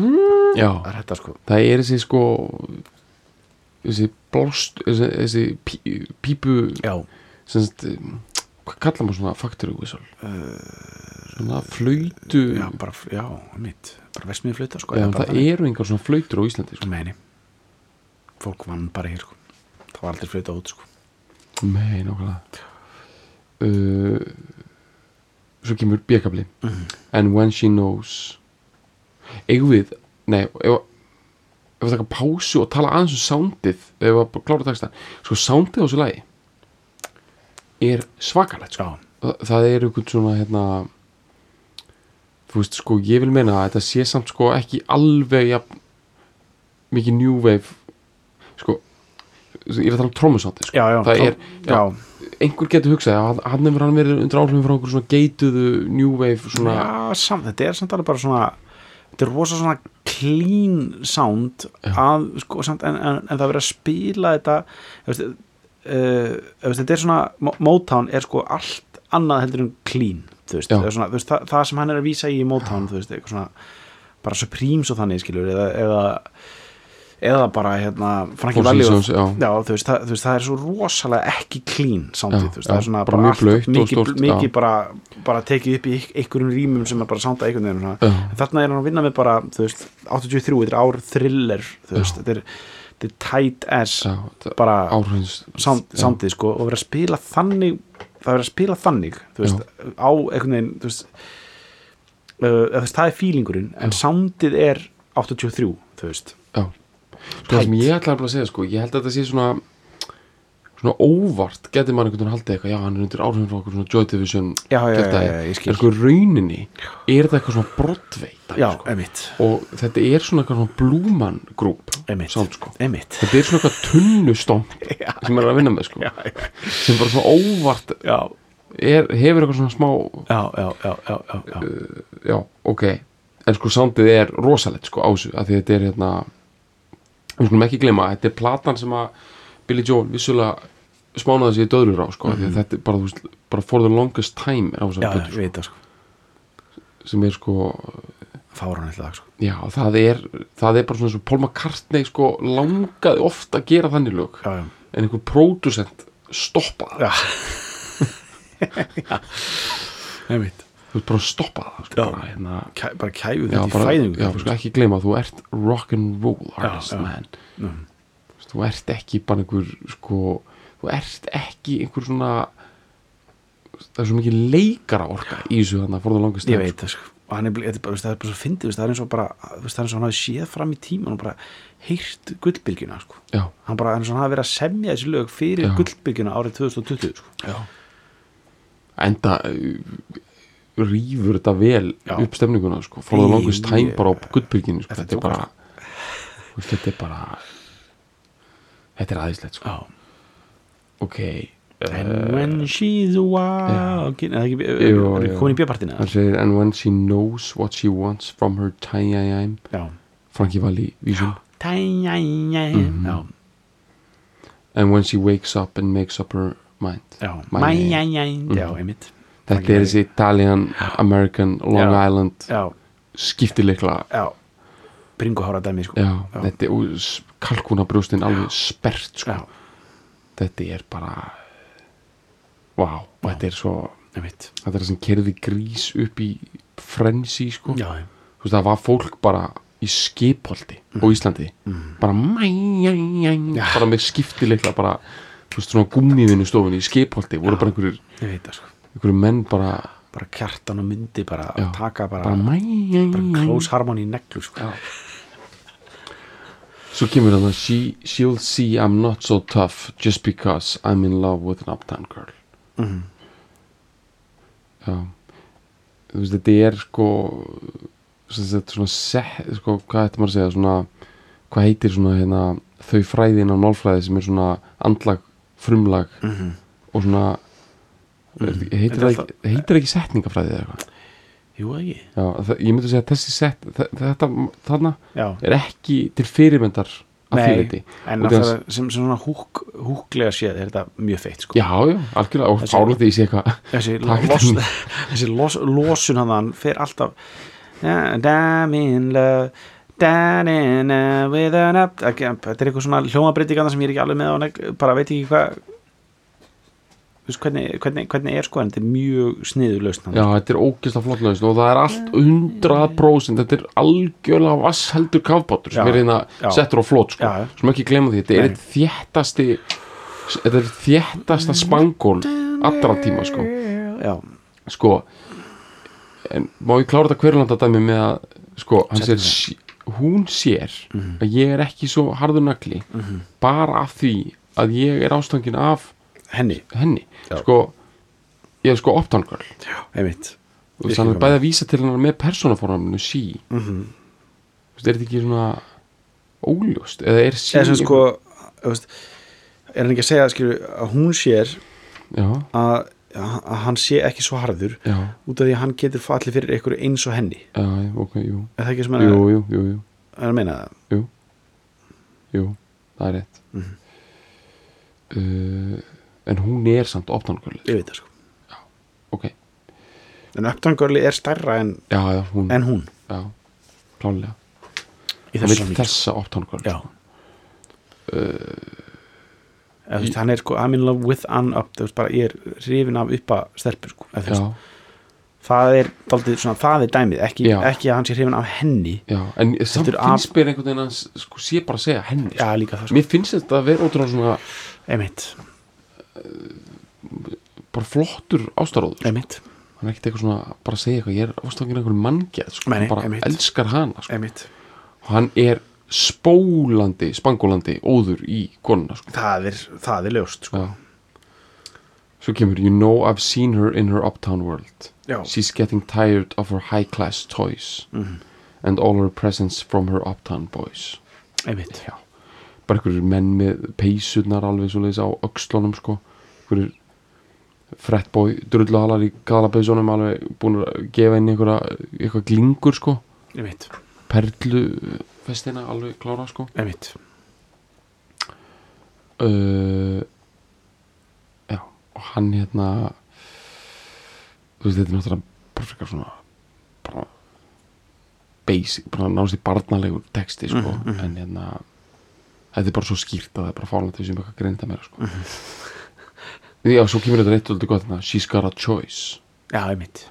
já, það er þetta sko. Það er þessi sko þessi blást þessi, þessi pí, pípu Já, sem sagt, um, hvað kallar maður svona factory whistle? Svona flöytu já, bara, já, mitt bara vesmiði flauta sko Já, það eru engar svona flautur á Íslandi sko. Meini Fólk vann bara hér sko Það var aldrei flauta út sko. Nei, nákvæmlega. Uh, Svo kemur bjökabli And when she knows Eigum við Nei, ef við taka pásu og tala aðeins um soundið ef við klára texta sko soundið á þessu lagi er svakalegt sko. Já, það, er einhvern svona hérna þú veist sko ég vil meina að þetta sé samt sko ekki alveg jafn, mikið new wave ég er að tala um trómusátti sko. það er, já, einhver getur hugsað að hann hefur hann verið undir áhrifin frá einhver svona geituðu new wave svona, já sam, þetta er samt alveg bara svona Þetta er rosa svona clean sound að, sko, samt, en, en, en það verið að spila þetta veist, uh, veist, þetta er svona Mo- Motown er sko allt annað heldur en clean veist, svona, það, það sem hann er að vísa í Motown bara Supremes og þannig skilur eða, eða, eða bara hérna Frankie Four Valli og, já. þú veist, það, er svo rosalega ekki clean Já, þú veist, já, það er svona bara allt- og mikið, já. bara, bara tekið upp í einhverjum rýmum sem er bara soundað einhvern veginn svona. Já. En þarna er hann að vinna með bara þú veist, 83, þetta er ár thriller þú veist, þetta er, þetta er tight as já, bara já. soundið sko og vera að spila þannig það vera að spila þannig þú veist, á einhvern veginn þú veist, uh, það er feelingurinn en soundið er 83 þú veist Já, sko sem ég ætlaði að segja sko, ég held að þetta sé svona svona óvart getur maður einhvern veginn haldið eitthvað, já hann er undir áhrifin frá okkur svona Joy Division Já, já, já, en sko rauninni er þetta eitthvað svona já, sko. og þetta er svona eitthvað svona Blúman grúp sko. þetta er svona eitthvað tunnustomp sem er að vinna með sko. Sem bara svona óvart er, hefur eitthvað svona smá já, já, ok. En sko soundið er rosalegt sko ásu að þetta er hérna við skulum ekki gleyma, þetta er platan sem að Billy Joel vissulega smánaði sig í döðlur á sko, mm að þetta er bara, veist, bara for the longest time á þessar plötu ég veit sko. sko, sem er sko fáran eitthvað sko. Já, það er, það er bara svona svo Paul McCartney sko langaði ofta að gera þannig lög já, já, en einhver producent stoppa það, já. Emitt þú veist bara að stoppa það sko, Já. bara, hérna, Kæ, bara kæfu já, þetta í bara, fæðingu já, sko ekki gleyma þú ert rock'n'roll artist já. man Mm. Þú ert ekki bara einhver sko, þú ert ekki einhver svona það er svo mikið leikara orka í þessu þannig að for the longest ég veit það sko og hann er, er það er bara svo fyndið það er eins og bara, það er eins og hann hafi séð fram í tíman og bara heyrt gullbylgjuna sko. sko. já, hann bara er eins og hann hafi verið að semja þessi lög fyrir Já. gullbylgjuna árið 2020 sko. já. enda rýfur þetta vel Já. upp stemninguna sko, the longest Ég- time bara á guttbyrginu sko. Þetta er bara þetta er bara þetta er aðeinslegt sko. ok and uh, when she's walking er það ekki, er það komin í bjöpartina and when she knows what she wants from her já. Frankie Valli vísum Tæjæjæ Já, and when she wakes up and makes up her mind. Já. My- Mæjæjæ Já, einmitt þetta er þessi Italian, American, Long Já. Island skiptileikla. Já. Bringuhára dæmi, sko. Þetta er og kalkúnabrjóstin alveg spert sko. Þetta er bara wow, og þetta er svo þetta er það sem kerði grís upp í frensi sko. Já, þú veist það var fólk bara í skipholti á Íslandi. Bara mæjæjæj bara með skiptileikla bara þú veist svona gummiðinu stofunni í skipholti voru bara einhverjir, ég veit það, sko einhverjir menn bara Bara kjartan og myndi bara Já. taka bara, bara bara mæjæjæj close harmony neglu, sko. Svo kemur það she, She'll see I'm not so tough Just because I'm in love with an uptown girl Mhm. Já Þú veist, þetta er sko sagt, svona set, sko, hvað ætti maður að segja svona, hvað heitir svona hérna, þau fræði innan málfræði sem er svona andlag, frumlag Mhm. og svona er, heitir, það ekki, heitir ekki setningafræði eða eitthvað? Jú, ekki. Já, það, ég myndi að segja að þessi set þe- þetta, þarna Já, er ekki til fyrirmyndar að því leiti en af það sem, sem svona húk, húklega séð er þetta mjög feitt, sko. Já, já, algjörlega. Og fárlega því ég sé eitthvað þessi, los, þessi los, losun hann fer alltaf "Yeah, I'm in love down in love with an up þetta er eitthvað svona hljómabreitingana sem ég er ekki alveg með neg- bara veit ekki hvað veist, hvernig, hvernig, hvernig er sko en þetta er mjög sniður lausn Já, þetta er ógeðslega flott lausn og það er allt 100% þetta er algjörlega vassheldur kafbátur sem Já, er hérna settur á flott sko. Já, sem ekki glemma því, þetta er eitt þéttasti þetta er þéttasta spangól allra tíma sko, já, sko en má ég klára þetta hverjulanda dæmi með að sko, sér hún sér Mhm. að ég er ekki svo harður nagli bara af því að ég er ástangin af henni. Henni. Sko, ég er sko einmitt. Og þannig að bæði að vísa til hennar með persónaformaminu sí mm veist, er þetta ekki svona óljóst? Eða er sí eða sko er hann ekki að segja skilur, að hún sér að, að hann sé ekki svo harður já, út af því að hann getur fallið fyrir einhverju eins og henni? Já, já, ok, jú. Er það ekki sem hann er að meina það? Jú. Jú, það er rétt. Mhm. uh, en hún er samt opnangurli, ég veit það sko. Ok. En Uptown Girlie er stærra en, já, já, hún, en hún. Já, klálega samhengi, þessa sko. já Eða, þú veist, hann er sko I'm in love with an up bara ég er hrifin af uppa stelpur sko já, það er daldið svona það er dæmið ekki, Já. ekki að hann sé hrifin af henni. Já, en samt finnst mér einhvern veginn að sko, sé bara að segja henni já sko. líka það sko. Mér finnst þetta að vera ótrúlega svona einmitt, bara flottur ástaróður einmitt, hann er ekkert eitthvað svona bara að segja eitthvað, ég er ástangin einhverjum manngeð sko, nei, hann bara einmitt. elskar hana sko. einmitt og hann er spólandi spangólandi óður í konuna sko. það er, það er ljóst sko Já. svo kemur you know I've seen her in her uptown world Já. she's getting tired of her high class toys and all her presents from her uptown boys einmitt, Já. Bara einhverjir menn með peysurnar alveg svo leiðis á öxlunum sko. einhverjir frettbói drulluhalar í galabeysunum alveg búin að gefa inn einhverja eitthvað glingur sko. Perlufestina alveg klára sko. Einmitt. Uh, já og hann hérna þú veist þetta er náttúrulega bara frekar svona bara basic, bara í barnalegur texti sko, Mhm, en hérna þetta er bara svo skýrt að það er bara fálega því sem eitthvað greinda meira sko Mhm. já, svo kemur þetta eitt og þetta gott hérna, she's got a choice já, einmitt,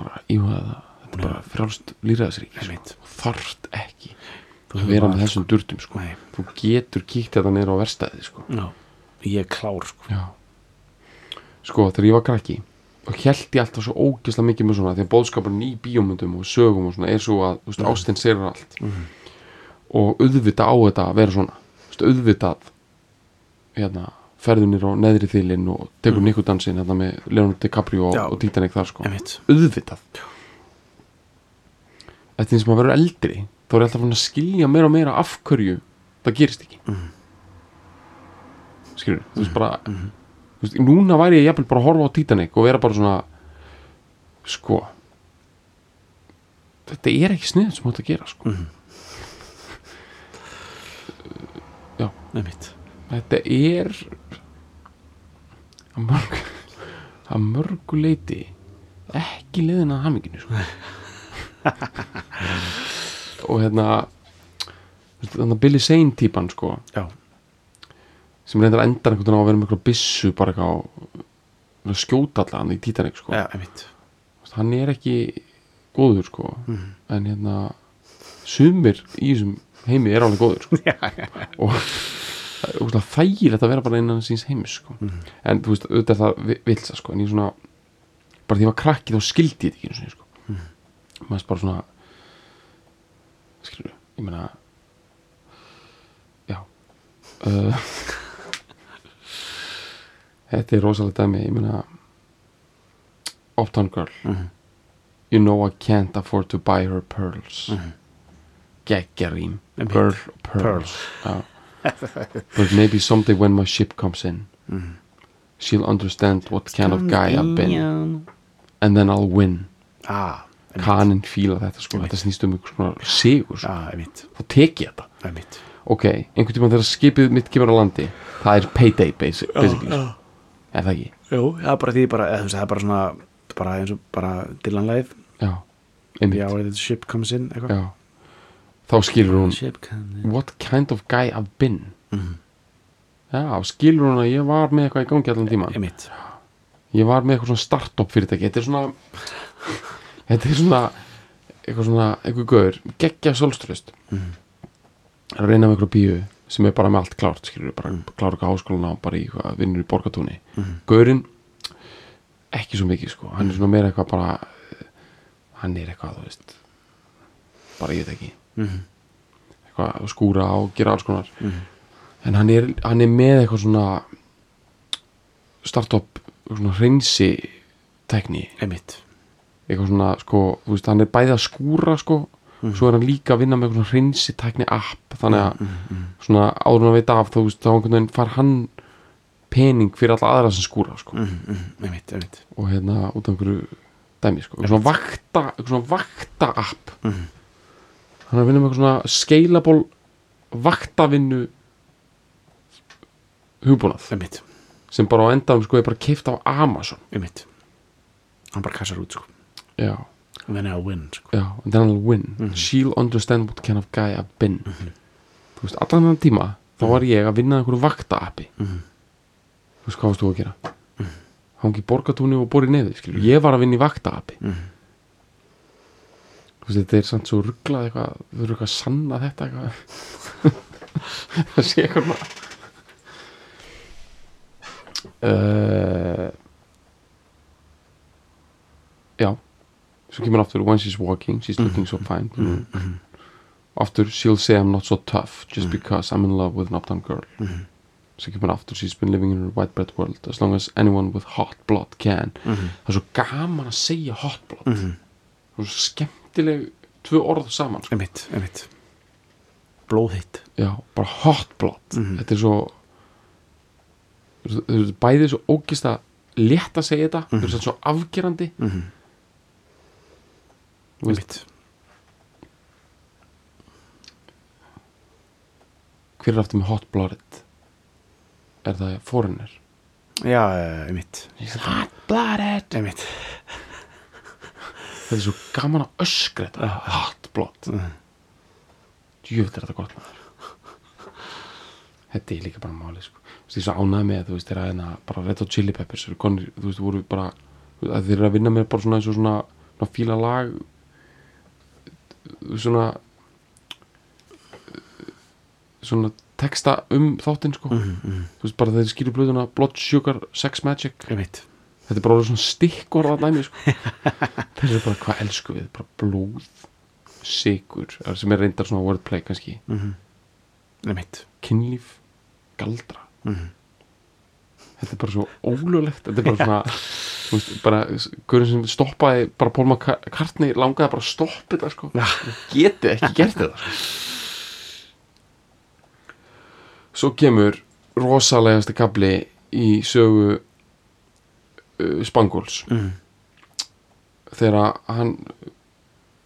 bara íhuga það þetta er bara frjálst líraðsríki sko. Þarft ekki að vera með þessum durtum sko. Nei. þú getur kíkt þetta niður á verstaði sko. ég er klár sko sko þegar ég var krakki og held ég alltaf svo ógeðslega mikið með svona því að bóðskapurinn í bíómyndum og sögum og svona er svo að, þú veist, ástin sér allt og auðvitað á þetta að vera svona, auðvitað hérna, ferðunir á neðri þilin og tekur mm. dansinn hérna með Leonardo DiCaprio Já. og Titanic þar sko. Auðvitað. Þetta er sem að vera eldri þá er alltaf að skilja meira og meira af hverju það gerist ekki. Mm. skilur, þú veist bara þú veist, núna væri ég jafnvel bara að horfa á Titanic og vera bara svona sko þetta er ekki snið sem þetta gera sko. Einmitt. Þetta er að mörg að mörgu leiti ekki leiðin að haminginu sko. og hérna þannig að Billy Zane típan sko, já, sem reyndar endar einhvern veginn á að vera með eitthvað byssu bara eitthvað að skjóta allan í Titanic sko. já, hann er ekki góður sko. En hérna sumir í þessum heimi er alveg góður sko. og það er þægilegt að vera bara innan síns heimis sko. en þú veist, auðvitað er það vi- vilsa sko. en ég svona bara því ég var krakki þá skildi ég þetta ekki einu sinni, sko. maður er bara svona skilur ég meina já uh, þetta er rosalega dæmi ég meina Uptown Girl You know I can't afford to buy her pearls geggja rím Einmitt. Girl, pearls, Já. But maybe someday when my ship comes in She'll understand what kind of guy I've been. And then I'll win. Ah, einmitt. Kanin fíla þetta sko Þetta snýst um einhvers konar sigur sko. ah, Þá tek ég þetta. Einmitt. Ok, einhvern tímann þegar skipið mitt kemur á landi Það er payday basi- basically sko. Er það ekki? Jú, það er bara því bara, eða, það er bara svona bara eins og bara Dylan-leið Já, einmitt. Já, where the ship comes in eitthvað. Þá skilur hún What kind of guy I've been? Já, skilur hún að ég var með eitthvað í gangi allan tíman Ég var með eitthvað svona startup fyrirtæki. Þetta er svona Þetta er svona eitthvað svona, eitthvað gaur. Geggja sólströst mm. að reyna með eitthvað bíu sem er bara með allt klárt skilur bara klára eitthvað háskólan á bara í eitthvað vinnur í borgatúni mm. gaurinn ekki svo mikið sko. Hann er svona meira eitthvað bara hann er eitthvað þú veist bara ég veit ekki Mhm. eitthvað að skúra og gera alls konar. En hann er, hann er með eitthvað svona startup svona hreinsi einmitt. Eitthvað svona sko, veist, hann er bæði að skúra sko, svo er hann líka að vinna með eitthvað svona hreinsi tækni app þannig að svona áður að veit af þú veist, þá einhvern veginn far hann pening fyrir alla aðra sem skúra sko. mm, mm, Einmitt, einmitt. Og hérna út af einhverju dæmi sko. eitthvað svona vakta, eitthvað svona vakta app hann er að vinna með eitthvað svona scalable vaktavinnu hugbúnað. Einmitt, sem bara á endanum sko er bara keift á Amazon. Einmitt. Hann bara kassar út, sko. Já. And then I'll win, sko. Já, and then I'll win. She'll understand what kind of guy I've been. Þú veist, allan þannig tíma þá var ég að vinna að einhverju vakta appi Þú veist, hvað varst þú að gera? Hangi í borgatúni og bori neði skilur. Ég var að vinna í vakta appi Þú veist, þetta er samt svo rugglað eitthvað Þú eru eitthvað að sanna þetta eitthvað. Það sé eitthvað uh, Já. Svo kemur aftur When she's walking, she's looking so fine. Aftur She'll say I'm not so tough Just because I'm in love with an uptown girl. Svo kemur aftur She's been living in her white bread world As long as anyone with hot blood can. Það er svo gaman að segja hot blood. Það er svo skemmtileg Tvö orð saman sko. Einmitt, einmitt. Blóðhitt Já, bara hot blood. Þetta er svo Þetta er bæðið svo ógist að létt að segja þetta Þetta er svo afgerandi. Þú veist, Einmitt. Hver er aftur með hot blooded er það foreigner? Já, einmitt. Hot blooded Einmitt þetta er svo gaman að öskra þetta. Hot blood djöfn er þetta gott maður. Þetta er líka bara máli sko. Ég er svo ánægð með þú veist, þeirra hérna bara Red Hot Chili Peppers konir, þú veist, voru bara þú veist, að þeir eru að vinna með bara svona eins og svona, svona fíla lag svona svona texta um þáttinn sko. Þú veist bara þeir skýru blöðuna Blood Sugar Sex Magic. Einmitt þetta er bara svona stikkorða dæmi sko. þessi er bara hvað elsku við? Bara blóð, sigur sem er reyndar svona wordplay kannski. Nefnitt kynlíf, galdra. Mhm. þetta er bara svo ólulegt þetta er bara svona veist, bara, hverjum sem stoppaði bara Paul McCartney langaði bara að stoppa þetta sko, geti ekki gert þetta sko. svo kemur rosalegasti kapli í sögu uh, Spangóls Mhm. þegar hann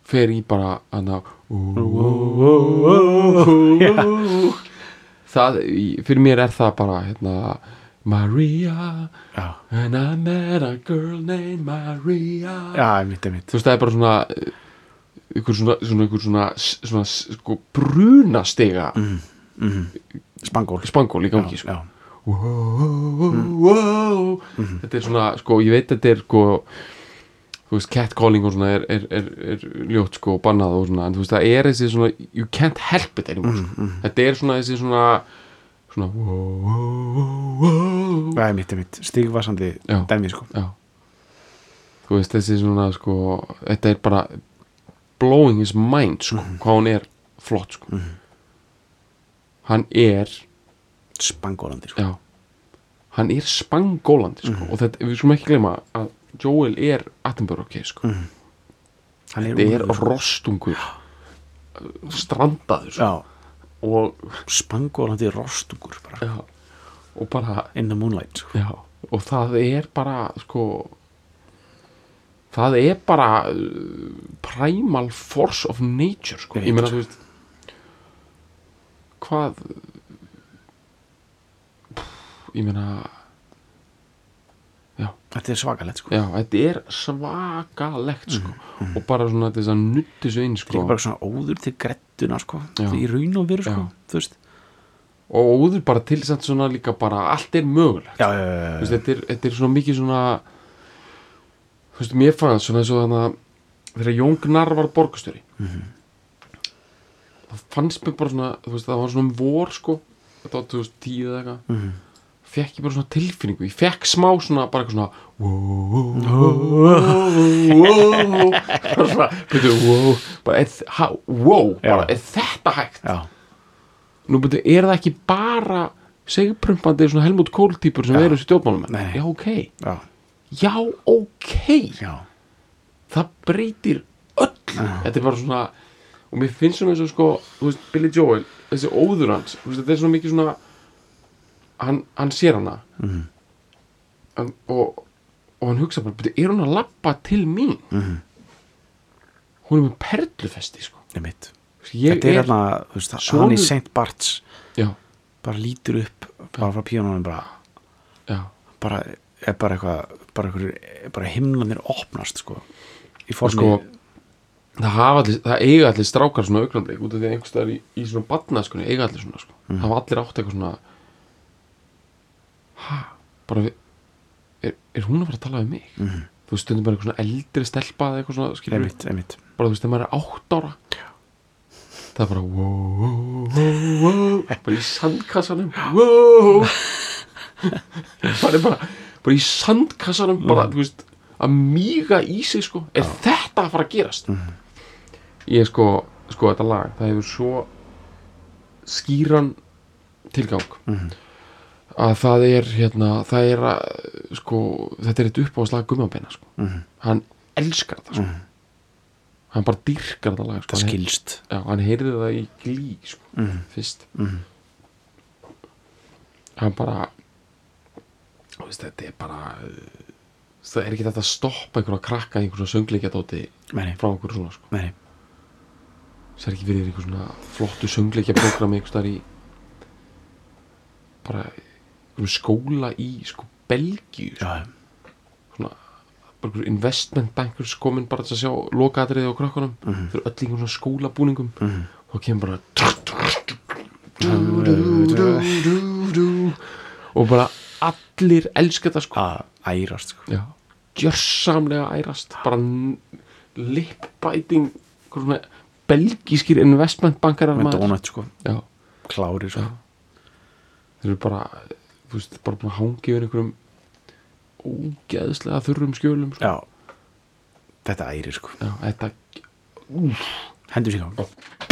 fer í bara hann að það, fyrir mér er það bara hérna Maria Já, and I met a girl named Maria. Já, einmitt, einmitt. Þú veist það er bara svona eh, ykkur svona, svona, svona, svona sko, brunastega. Mm. Spangól. Spangól í gangi sko. Wow, wow. þetta er svona sko, ég veit þetta er sko þú veist, catcalling og svona er, er, er, er ljótt sko og bannað og svona en þú veist, það er þessi svona, you can't help it anymore, sko. þetta er svona þessi svona svona wow, wow. Já, einmitt, einmitt Stigvassandi Já. dæmi, sko. Já. Þú veist, þessi svona sko þetta er bara blowing his mind sko, hvað hún er flott sko. Hann er Spangólandi, sko Já Hann er spangólandi sko. og þetta, við skulum ekki gleyma að Joel er Attenborough case sko. Hann þetta er úlfur, sko. rostungur strandaður sko. Og, Spangólandi rostungur bara já, og bara In the moonlight, sko já, og það er bara sko það er bara uh, primal force of nature sko. Ég meina þú veist hvað ég meina já Þetta er svakalegt, sko Já, þetta er svakalegt sko. og bara svona þess að nutti svo inn Líka sko. bara svona óður til grettuna, sko Já. Í raun og veru, sko. Þú veist og óður bara til þess að svona líka bara allt er mögulegt Já, veist, þetta, er, þetta er svona mikið svona þú veist, mér fannst svona eins og þannig að þegar Jón Gnarr var borgastjóri það fannst mér bara svona þú veist, það var svona um vor sko þetta var 2010 eða eitthvað Mhm. Fekk ég bara svona tilfinningu. Ég fekk smá svona bara eitthvað svona bara svona bara er, þetta hægt? Nú byrju, er það ekki bara segprumpandi svona Helmut Kohl típur sem stjórnmálum? Nei, nei. já ok, Já, ok. Það breytir öllu. Þetta er bara svona og mér finnst svona eins og sko Billy Joel, þessi óður hans þetta er svona mikið svona hann, hann sér hana Mhm. hann, og, og hann hugsa bara, "Bíddu, er hún að lappa til mín Mhm. hún er með perlufesti sko ég Þetta er hérna, þú veist, hann í St. Barts já, bara lítur upp bara frá píónunum bara, bara er bara eitthvað bara, bara himlanir opnast sko, í formi sko það, allir, það eiga allir strákar svona augnablik út af því að einhvers staðar í, í svona badnaðskunni eiga allir svona sko. Mhm. hafa allir átt eitthvað svona ha, bara við, er, er hún að fara að tala við mig? Mhm. þú veist stundum bara eitthvað svona eldri stelpa eða eitthvað svona einmitt, einmitt. Bara þú veist þegar maður er átt ára. Það er bara wow, wow, wow, wow. Bara í sandkassanum. Wow. Það er bara bara í sandkassanum bara þú veist að míga í sig sko. Er þetta að fara að gerast? Ég sko sko þetta lag það hefur svo skýran tilgang að það er hérna það er að sko þetta er eitt uppáðslag gummabeina sko Mhm. hann elskar þetta sko hann bara dýrkar þetta lag sko. það skilst já, hann heyrði það í glý sko, Mhm. fyrst Mhm. hann bara þú veist, þetta er bara það er ekki þetta að stoppa einhverja krakka í einhverja söngleikjadóti frá einhverju svona sko. nei, það er ekki verið einhver svona flottu söngleikjaprógrami einhver staðar í bara einhverjum skóla í sko Belgíu sko. já, svona investment bankers komin bara til að sjá lokaðriði á krökkunum Mhm. fyrir öll einhvern svona skólabúningum Mhm. og kemur bara og bara allir elska þetta sko að ærast sko. Já. gjörsamlega ærast bara lipbæting svona belgískir investmentbankarar með maður. donut sko, já, klári sko. þeir eru bara veist, bara búin að hangi verið einhverjum ógeðslega þurrum skjölum sko. já, þetta æri sko já, þetta úf. hendur sér á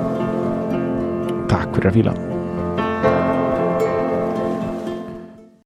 Takk fyrir að fíla.